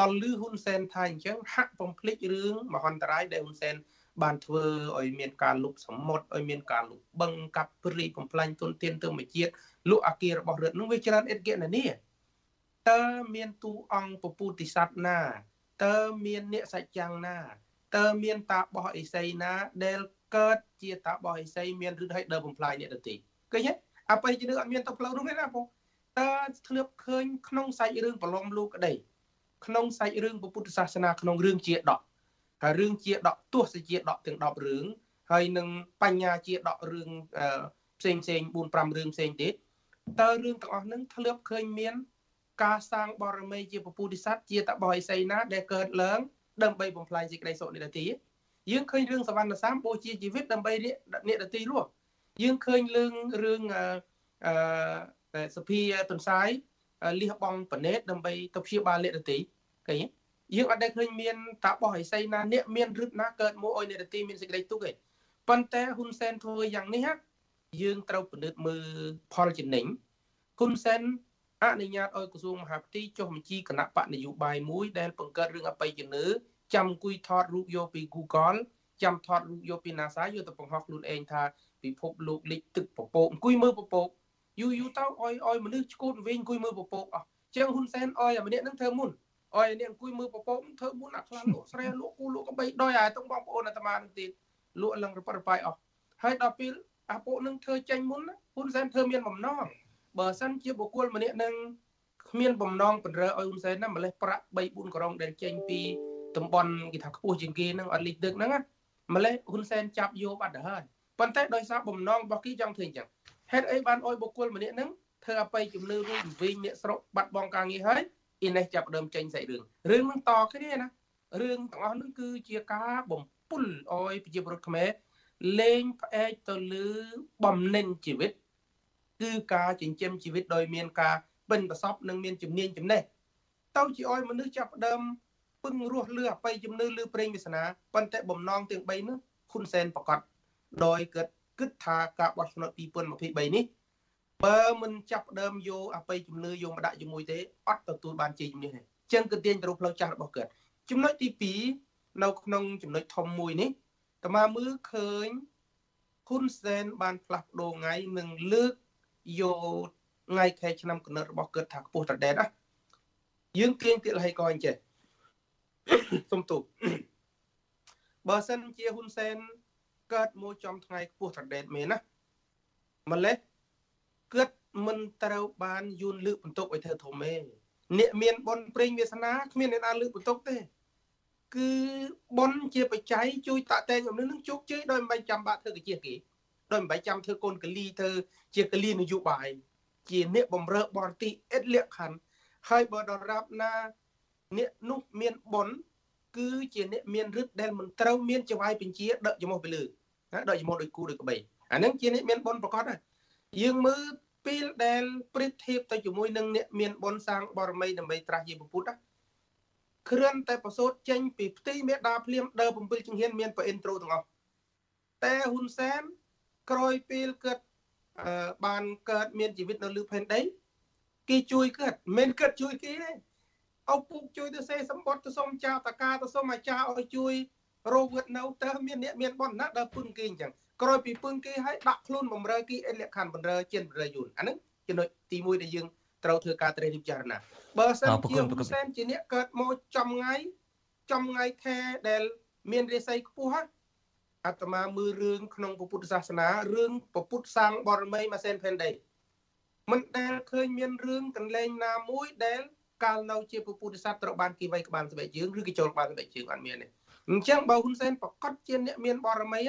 ដល់លឺហ៊ុនសែនថាអញ្ចឹងហាក់បំភ្លេចរឿងមហន្តរាយដែលហ៊ុនសែន បានធ្វើឲ្យមានការលុបសមុទ្រឲ្យមានការលុបបឹងកាប់ព្រីបំផ្លាញទុនធានធម្មជាតិលុអាគាររបស់រដ្ឋនោះវាច្រើនអិតគណនីតើមានទូអង្គពពុតិស័តណាតើមានអ្នកសច្ចាំងណាតើមានតាបោះអិសីណាដែលកើតជាតាបោះអិសីមានឬឲ្យដើបំផ្លាញអ្នកដទៃឃើញទេអបិយជំនឿអត់មានទៅផ្លូវនោះទេណាបងតើធ្លាប់ឃើញក្នុងសាច់រឿងប្រឡំលោកក្តីក្នុងសាច់រឿងពុទ្ធសាសនាក្នុងរឿងជាដក ហើយរឿងជាដកទស្សជាដកទាំង10រឿងហើយនឹងបញ្ញាជាដករឿងផ្សេងផ្សេង4 5រឿងផ្សេងទៀតតើរឿងទាំងអស់ហ្នឹងធ្លាប់ឃើញមាន ការសាងបរមីជាពពុទ្ធិស័តជាតបរិស័យណា ដែលកើតឡើងដើម្បីបំផ្លាញសេចក្តីសុខនិរទីយើងឃើញរឿងសវណ្ណសាមបូជាជីវិតដើម្បីអ្នកដទីរស់យើងឃើញរឿងរឿងអឺសភាទន្សាយលះបង់បណេតដើម្បីទៅព្យាបាលអ្នកដទីឃើញទេ យើងអត់ដែលឃើញមានតាបោះឥសីណាអ្នកមានរឹតណាកើតមកឲ្យនេតិមានសេចក្តីទុកទេប៉ុន្តែហ៊ុនសែនធ្វើយ៉ាងនេះយើងត្រូវពិនិត្យមើលផលចំណេញហ៊ុនសែនអនុញ្ញាតឲ្យក្រសួងមហាផ្ទៃចុះបញ្ជីគណៈបកនយោបាយមួយដែលបង្កើតរឿងអបិយជំនឿចាំអង្គុយថតរូបយកពី Google ចាំថតរូបយកពី NASA យកទៅបង្ហោះខ្លួនឯងថាពិភពលោកលិចទឹកពពកអង្គុយមើលពពកយូរយូរទៅអោយអោយមនុស្សឈួតវិញអង្គុយមើលពពកអស់ចឹងហ៊ុនសែនអោយអាម្នាក់នឹងធ្វើមុន អោយនេះអង្គុយមើលពពកធ្វើមុនអាខ្លាំងលក់ស្រែលក់គូលក់កបីដោយអាតុងបងប្អូនអាត្មានឹងទៀតលក់ឡើងរប៉រប៉ាយអស់ហើយដល់ពេលអាពួកនឹងធ្វើចេញមុនហ៊ុនសែនធ្វើមានបំណងបើសិនជាបុគ្គលម្នាក់នឹងគ្មានបំណងបណ្រើឲ្យហ៊ុនសែនណាម្លេះប្រាក់3 4ក្រងដែលចេញពីតំបន់គេថាខ្ពស់ជាងគេហ្នឹងអត់លិចទឹកហ្នឹងណាម្លេះហ៊ុនសែនចាប់យកបាត់ទៅហើយប៉ុន្តែដោយសារបំណងរបស់គេចង់ធ្វើអញ្ចឹងហេតុអីបានអោយបុគ្គលម្នាក់ហ្នឹងធ្វើអបិយជំនឿរួចវិញអ្នកស្រុកបាត់បង់ការងារហើយ អ៊ីនេះចាប់ដើមចេញសាច់រឿងរឿងនឹងតគ្នាណារឿងទាំងអស់នឹងគឺជាការបំពុលអោយប្រជាពលរដ្ឋខ្មែរលេងផ្អែកទៅលើបំណិនជីវិតគឺការចិញ្ចឹមជីវិតដោយមានការបិណ្ឌប្រសពនិងមានជំនាញចំណេះទៅជាអោយមនុស្សចាប់ដើមពឹងរស់លឺអបិយជំនឿលឺប្រេងវាសនាប៉ុន្តែបំណងទាំង3នោះហ៊ុនសែនប្រកាសដោយគិតគិតថាការបោះឆ្នោត2023នេះ បើមិនចាប់ដើមយកអបិយជំនឿយកមកដាក់ជាមួយទេអត់ទទួលបានជ័យជំនះទេចឹងគឺទាញទៅរកផ្លូវចាស់របស់គាត់ចំណុចទី2នៅក្នុងចំណុចធំមួយនេះតើមកមើលឃើញហ៊ុនសែនបានផ្លាស់ប្ដូរថ្ងៃនឹងលើកយកថ្ងៃខែឆ្នាំកំណើតរបស់គាត់ថាខ្ពស់ត្រដែតណាយើងទាញទៀតលហីក៏អញ្ចេះសុំទូបើសិនជាហ៊ុនសែនកើតមកចំថ្ងៃខ្ពស់ត្រដែតមែនណាម្លេះ គាត់មិនត្រូវបានយួនលើកបន្ទុកឲ្យធ្វើធំទេអ្នកមានបុណ្យព្រេងវាសនាគ្មានអ្នកណាលើកបន្ទុកទេ គឺបុណ្យជាបច្ច័យជួយតាក់តែងអំនឹងនឹងជោគជ័យដោយមិនបាច់ចាំបាក់ធ្វើកាជាគេដោយមិនបាច់ចាំធ្វើកូនកលីធ្វើជាកលីនយោបាយជាអ្នកបំរើបរទេសអិតលក្ខខណ្ឌហើយបើដរាបណាអ្នកនោះមានបុណ្យគឺជាអ្នកមានឫទ្ធិដែលមិនត្រូវមានចវាយបញ្ជាដឹកចំោះទៅលើណាដឹកចំោះដោយគូដោយក្បីអានឹងជាអ្នកមានបុណ្យប្រកបហើយ យើងមើលពេលដែលប្រៀបធៀបទៅជាមួយនឹងអ្នកមានបុណ្យសាងបរមីដើម្បីត្រាស់ជាពុទ្ធណាគ្រាន់តែប្រសូតចេញពីផ្ទៃមេដាភ្លាមដើ7ជំហានមានប្រអិនត្រូទាំងអស់តែហ៊ុនសែនក្រោយពេលគាត់បានកើតមានជីវិតនៅលើផែនដីគេជួយគាត់មិនគាត់ជួយគេទេឪពុកជួយទៅសេសម្បត្តិទៅសុំចៅតកាទៅសុំអាចារ្យឲ្យជួយរោវត្តនៅតើមានអ្នកមានបនណាដើរពឹងគេអញ្ចឹង ក្រោយពីពឹងគេឲ្យដាក់ខ្លួនបំរើគេអិលក្ខណ្ឌបំរើជាបំរើយូនអាហ្នឹងចំណុចទី1ដែលយើងត្រូវធ្វើការត្រៀមពិចារណាបើសិនជាហ៊ុនសែនជាអ្នកកើតមកចំថ្ងៃចំថ្ងៃខែដែលមានរាសីខ្ពស់ហ្នឹងអាត្មាមើលរឿងក្នុងពុទ្ធសាសនារឿងពពុទ្ធសាងបរមីម៉ាសែនផែនដីមិនដែលឃើញមានរឿងកន្លែងណាមួយដែលកាលនៅជាពុទ្ធសាសត្រូវបានគេវាយក្បាលស្បែកជើងឬគេចូលក្បាលស្បែកជើងអត់មានទេអញ្ចឹងបើហ៊ុនសែនប្រកាសជាអ្នកមានបរមី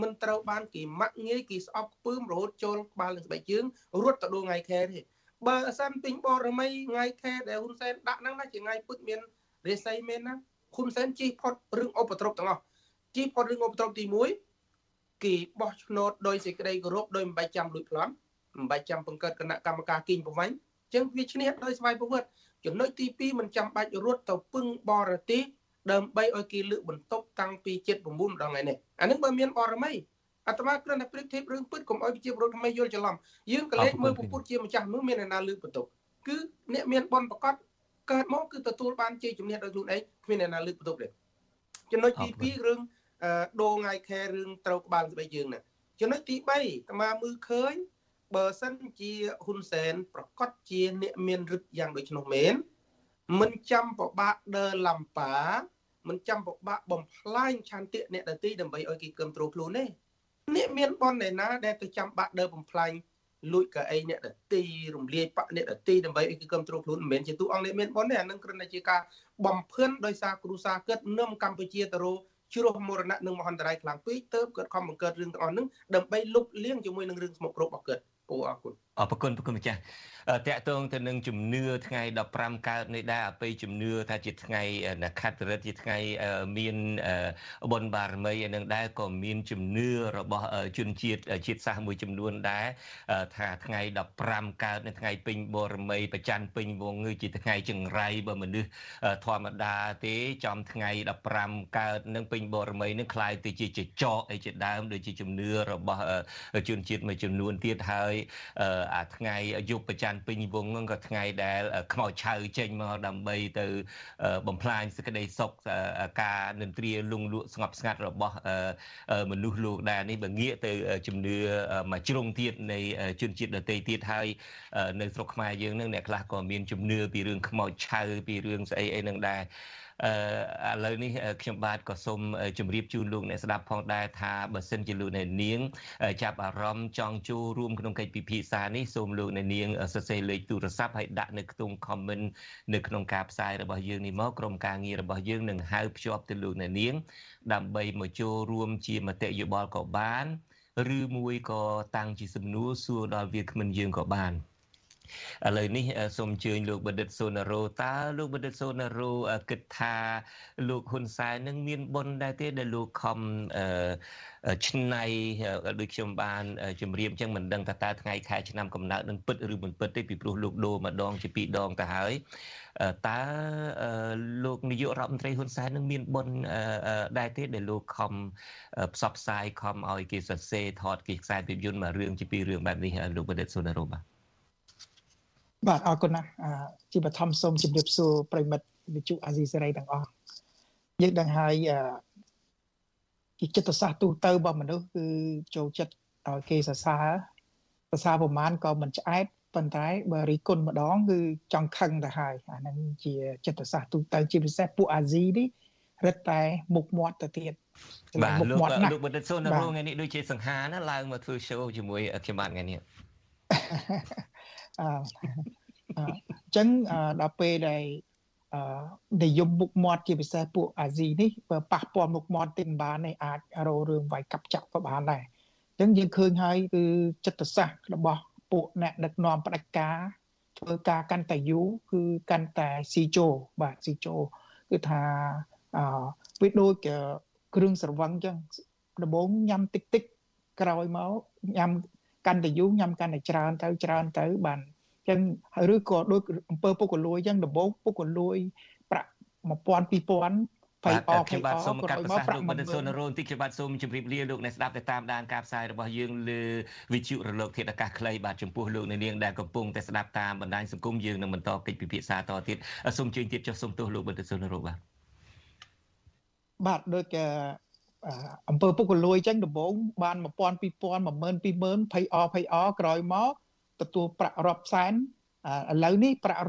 មិនត្រូវបានគេម៉ាក់ងាយគេស្អប់ខ្ពើមរហូតចូលក្បាលនឹងស្បែកជើងរត់ទៅដួងថ្ងៃខែទេបើអសិនពេញបរមីថ្ងៃខែដែលហ៊ុនសែនដាក់ហ្នឹងណាជាថ្ងៃពុទ្ធមានរិស័យមែនណាហ៊ុនសែនជិះផុតរឿងឧបទ្រពទាំងអស់ជិះផុតរឿងឧបទ្រពទី1គេបោះឆ្នោតដោយសេចក្តីគោរពដោយមិនបាច់ចាំលួចប្លន់មិនបាច់ចាំបង្កើតគណៈកម្មការគីងប្រវាញ់អញ្ចឹងវាឈ្នះដោយស្វ័យប្រវត្តិចំណុចទី2មិនចាំបាច់រត់ទៅពឹងបរទេស ដើម្បីឲ្យគេលើកបន្ទប់តាំងពី79ម្ដងថ្ងៃនេះអានឹងបើមានបរមីអាត្មាគ្រាន់តែប្រៀបធៀបរឿងពិតកុំឲ្យប្រជាពលរដ្ឋខ្មែរយល់ច្រឡំយើងក៏លេចមើលពុទ្ធជាម្ចាស់នោះមានអ្នកណាលើកបន្ទប់គឺអ្នកមានបនប្រកាសកើតមកគឺទទួលបានជ័យជំនះដោយខ្លួនឯងគ្មានអ្នកណាលើកបន្ទប់ទេចំណុចទី2រឿងដូងថ្ងៃខែរឿងត្រូវក្បាលស្បែកយើងណាចំណុចទី3អាត្មាមើលឃើញបើសិនជាហ៊ុនសែនប្រកាសជាអ្នកមានឫទ្ធិយ៉ាងដូចនោះមែនមិនចាំពិបាកដើរឡំប៉ា មិនចាំពិបាកបំផ្លាញឆន្ទៈអ្នកដទៃដើម្បីឲ្យគេគ្រប់គ្រងខ្លួនទេអ្នកមានបនឯណាដែលទៅចាំបាក់ដើរបំផ្លាញលួចកៅអីអ្នកដទីរំលាយបកអ្នកដទីដើម្បីឲ្យគេគ្រប់គ្រងខ្លួនមិនមែនជាទូអង្គអ្នកមានបនទេអានឹងគ្រាន់តែជាការបំភឿនដោយសារគ្រូសាគិតនឹមកម្ពុជាទៅរកជ្រោះមរណៈនឹងមហន្តរាយខ្លាំងពេកទៅគាត់ខំបង្កើតរឿងទាំងអស់ហ្នឹងដើម្បីលុបលាងជាមួយនឹងរឿងស្មុគគ្រោករបស់គាត់ពូអរគុណ អរគុណប្រគុណម្ចាស់តកតងទៅនឹងជំនឿថ្ងៃ15កើតនេះដែរអបិយជំនឿថាជាថ្ងៃនខត្តរិទ្ធជាថ្ងៃមានបុណ្យបារមីនឹងដែរក៏មានជំនឿរបស់ជនជាតិជាតិសាសន៍មួយចំនួនដែរថាថ្ងៃ15កើតនៅថ្ងៃពេញបរមីប្រច័នពេញវងងឺជាថ្ងៃចង្រៃបើមនុស្សធម្មតាទេចំថ្ងៃ15កើតនឹងពេញបរមីនឹងคล้ายទៅជាចចកអីជាដើមដូចជាជំនឿរបស់ជនជាតិមួយចំនួនទៀតហើយ អាថ្ងៃយប់ប្រច័នពេញវងហ្នឹងក៏ថ្ងៃដែលខ្មោចឆៅចេញមកដើម្បីទៅបំផ្លាញសេចក្តីសុខការនិន្ទ្រាលងលក់ស្ងប់ស្ងាត់របស់មនុស្សលោកដែរនេះបើងាកទៅជំនឿមួយជ្រុងទៀតនៃជនជាតិដទៃទៀតហើយនៅស្រុកខ្មែរយើងនឹងអ្នកខ្លះក៏មានជំនឿពីរឿងខ្មោចឆៅពីរឿងស្អីអីនឹងដែរអឺ ឥឡូវនេះខ្ញុំបាទក៏សូមជម្រាបជូនលោកអ្នកស្ដាប់ផងដែរថាបើសិនជាលោកអ្នកនាង ចាប់អារម្មណ៍ចង់ចូលរួមក្នុងកិច្ចពិភាក្សានេះសូមលោកអ្នកនាងសរសេរលេខទូរស័ព្ទហើយដាក់នៅក្នុង comment នៅក្នុងការផ្សាយរបស់យើងនេះមកក្រុមការងាររបស់យើងនឹងហៅភ្ជាប់ទៅលោកអ្នកនាង ដើម្បីមកចូលរួមជាមតិយោបល់ក៏បាន ឬមួយក៏តាំងជាសំណួរសួរដល់វាគ្មិនយើងក៏បាន ឥឡូវនេះសូមអញ្ជើញលោកបណ្ឌិតសូណារ៉ូតើលោកបណ្ឌិតសូណារ៉ូគិតថាលោកហ៊ុនសែននឹងមានបុណ្យដែរទេដែលលោកខំឆ្នៃដូចខ្ញុំបានជម្រាបអញ្ចឹងមិនដឹងថាតើថ្ងៃខែឆ្នាំកំណើតនឹងពិតឬមិនពិតទេពីព្រោះលោកដូរម្ដងជាពីរដងទៅហើយតើលោកនាយករដ្ឋមន្ត្រីហ៊ុនសែននឹងមានបុណ្យដែរទេដែលលោកខំផ្សព្វផ្សាយខំឲ្យគេសរសេរថតគេខ្សែភាពយន្តមួយរឿងជាពីររឿងបែបនេះលោកបណ្ឌិតសូណារ៉ូបាទ បាទអរគុណណាស់ជាបឋមសូមជម្រាបសួរប្រិមិត្តវិទ្យុអាស៊ីសេរីទាំងអស់យើងដឹងហើយជាចិត្តសាស្ត្រទូទៅរបស់មនុស្សគឺចូលចិត្តឲ្យគេសរសើរសរសើរប្រមាណក៏មិនឆ្អែតប៉ុន្តែបើរីគុណម្ដងគឺចង់ខឹងទៅហើយអាហ្នឹងជាចិត្តសាស្ត្រទូទៅជាពិសេសពួកអាស៊ីនេះរឹតតែមុខមាត់ទៅទៀតបាទលោកលោកបណ្ឌិតសូននៅថ្ងៃនេះដូចជាសង្ហាណាឡើងមកធ្វើ show ជាមួយខ្ញុំបាទថ្ងៃនេះ អញ្ចឹងដល់ពេលដែលនិយមមុខមាត់ជាពិសេសពួកអាស៊ីនេះបើប៉ះពាល់មុខមាត់ទីមិនបានទេអាចរោរឿងវាយកាប់ចាក់ក៏បានដែរអញ្ចឹងយើងឃើញហើយគឺចិត្តសាស្ត្ររបស់ពួកអ្នកដឹកនាំផ្ដាច់ការធ្វើការកាន់តែយូរគឺកាន់តែស៊ីជោបាទស៊ីជោគឺថាអឺវាដូចគ្រឿងស្រវឹងអញ្ចឹងដំបូងញ៉ាំតិចតិចក្រោយមកញ៉ាំ កាន់តែយូរញ៉ាំកាន់តែច្រើនទៅច្រើនទៅបានអញ្ចឹងឬក៏ដូចអំពើពុករលួយអញ្ចឹងដំបូងពុករលួយប្រាក់1000 2000ភ័យអខ្ញុំបាទសូមកាត់ប្រសាសន៍លោកបណ្ឌិតសុនរនតិចខ្ញុំបាទសូមជម្រាបលាលោកអ្នកស្ដាប់ដែលតាមដានការផ្សាយរបស់យើងលើវិទ្យុរលកធាតុអាកាសខ្លីបាទចំពោះលោកអ្នកនាងដែលកំពុងតែស្ដាប់តាមបណ្ដាញសង្គមយើងនឹងបន្តកិច្ចពិភាក្សាតទៀតសូមជើញទៀតចុះសូមទោសលោកបណ្ឌិតសុនរនបាទបាទដូច អំពើពុករលួយអញ្ចឹងដំបូងបាន1000 2000 10000 20000ភ័យអភ័យអក្រោយមកទទួលប្រាក់រាប់សែនឥឡូវនេះប្រាក់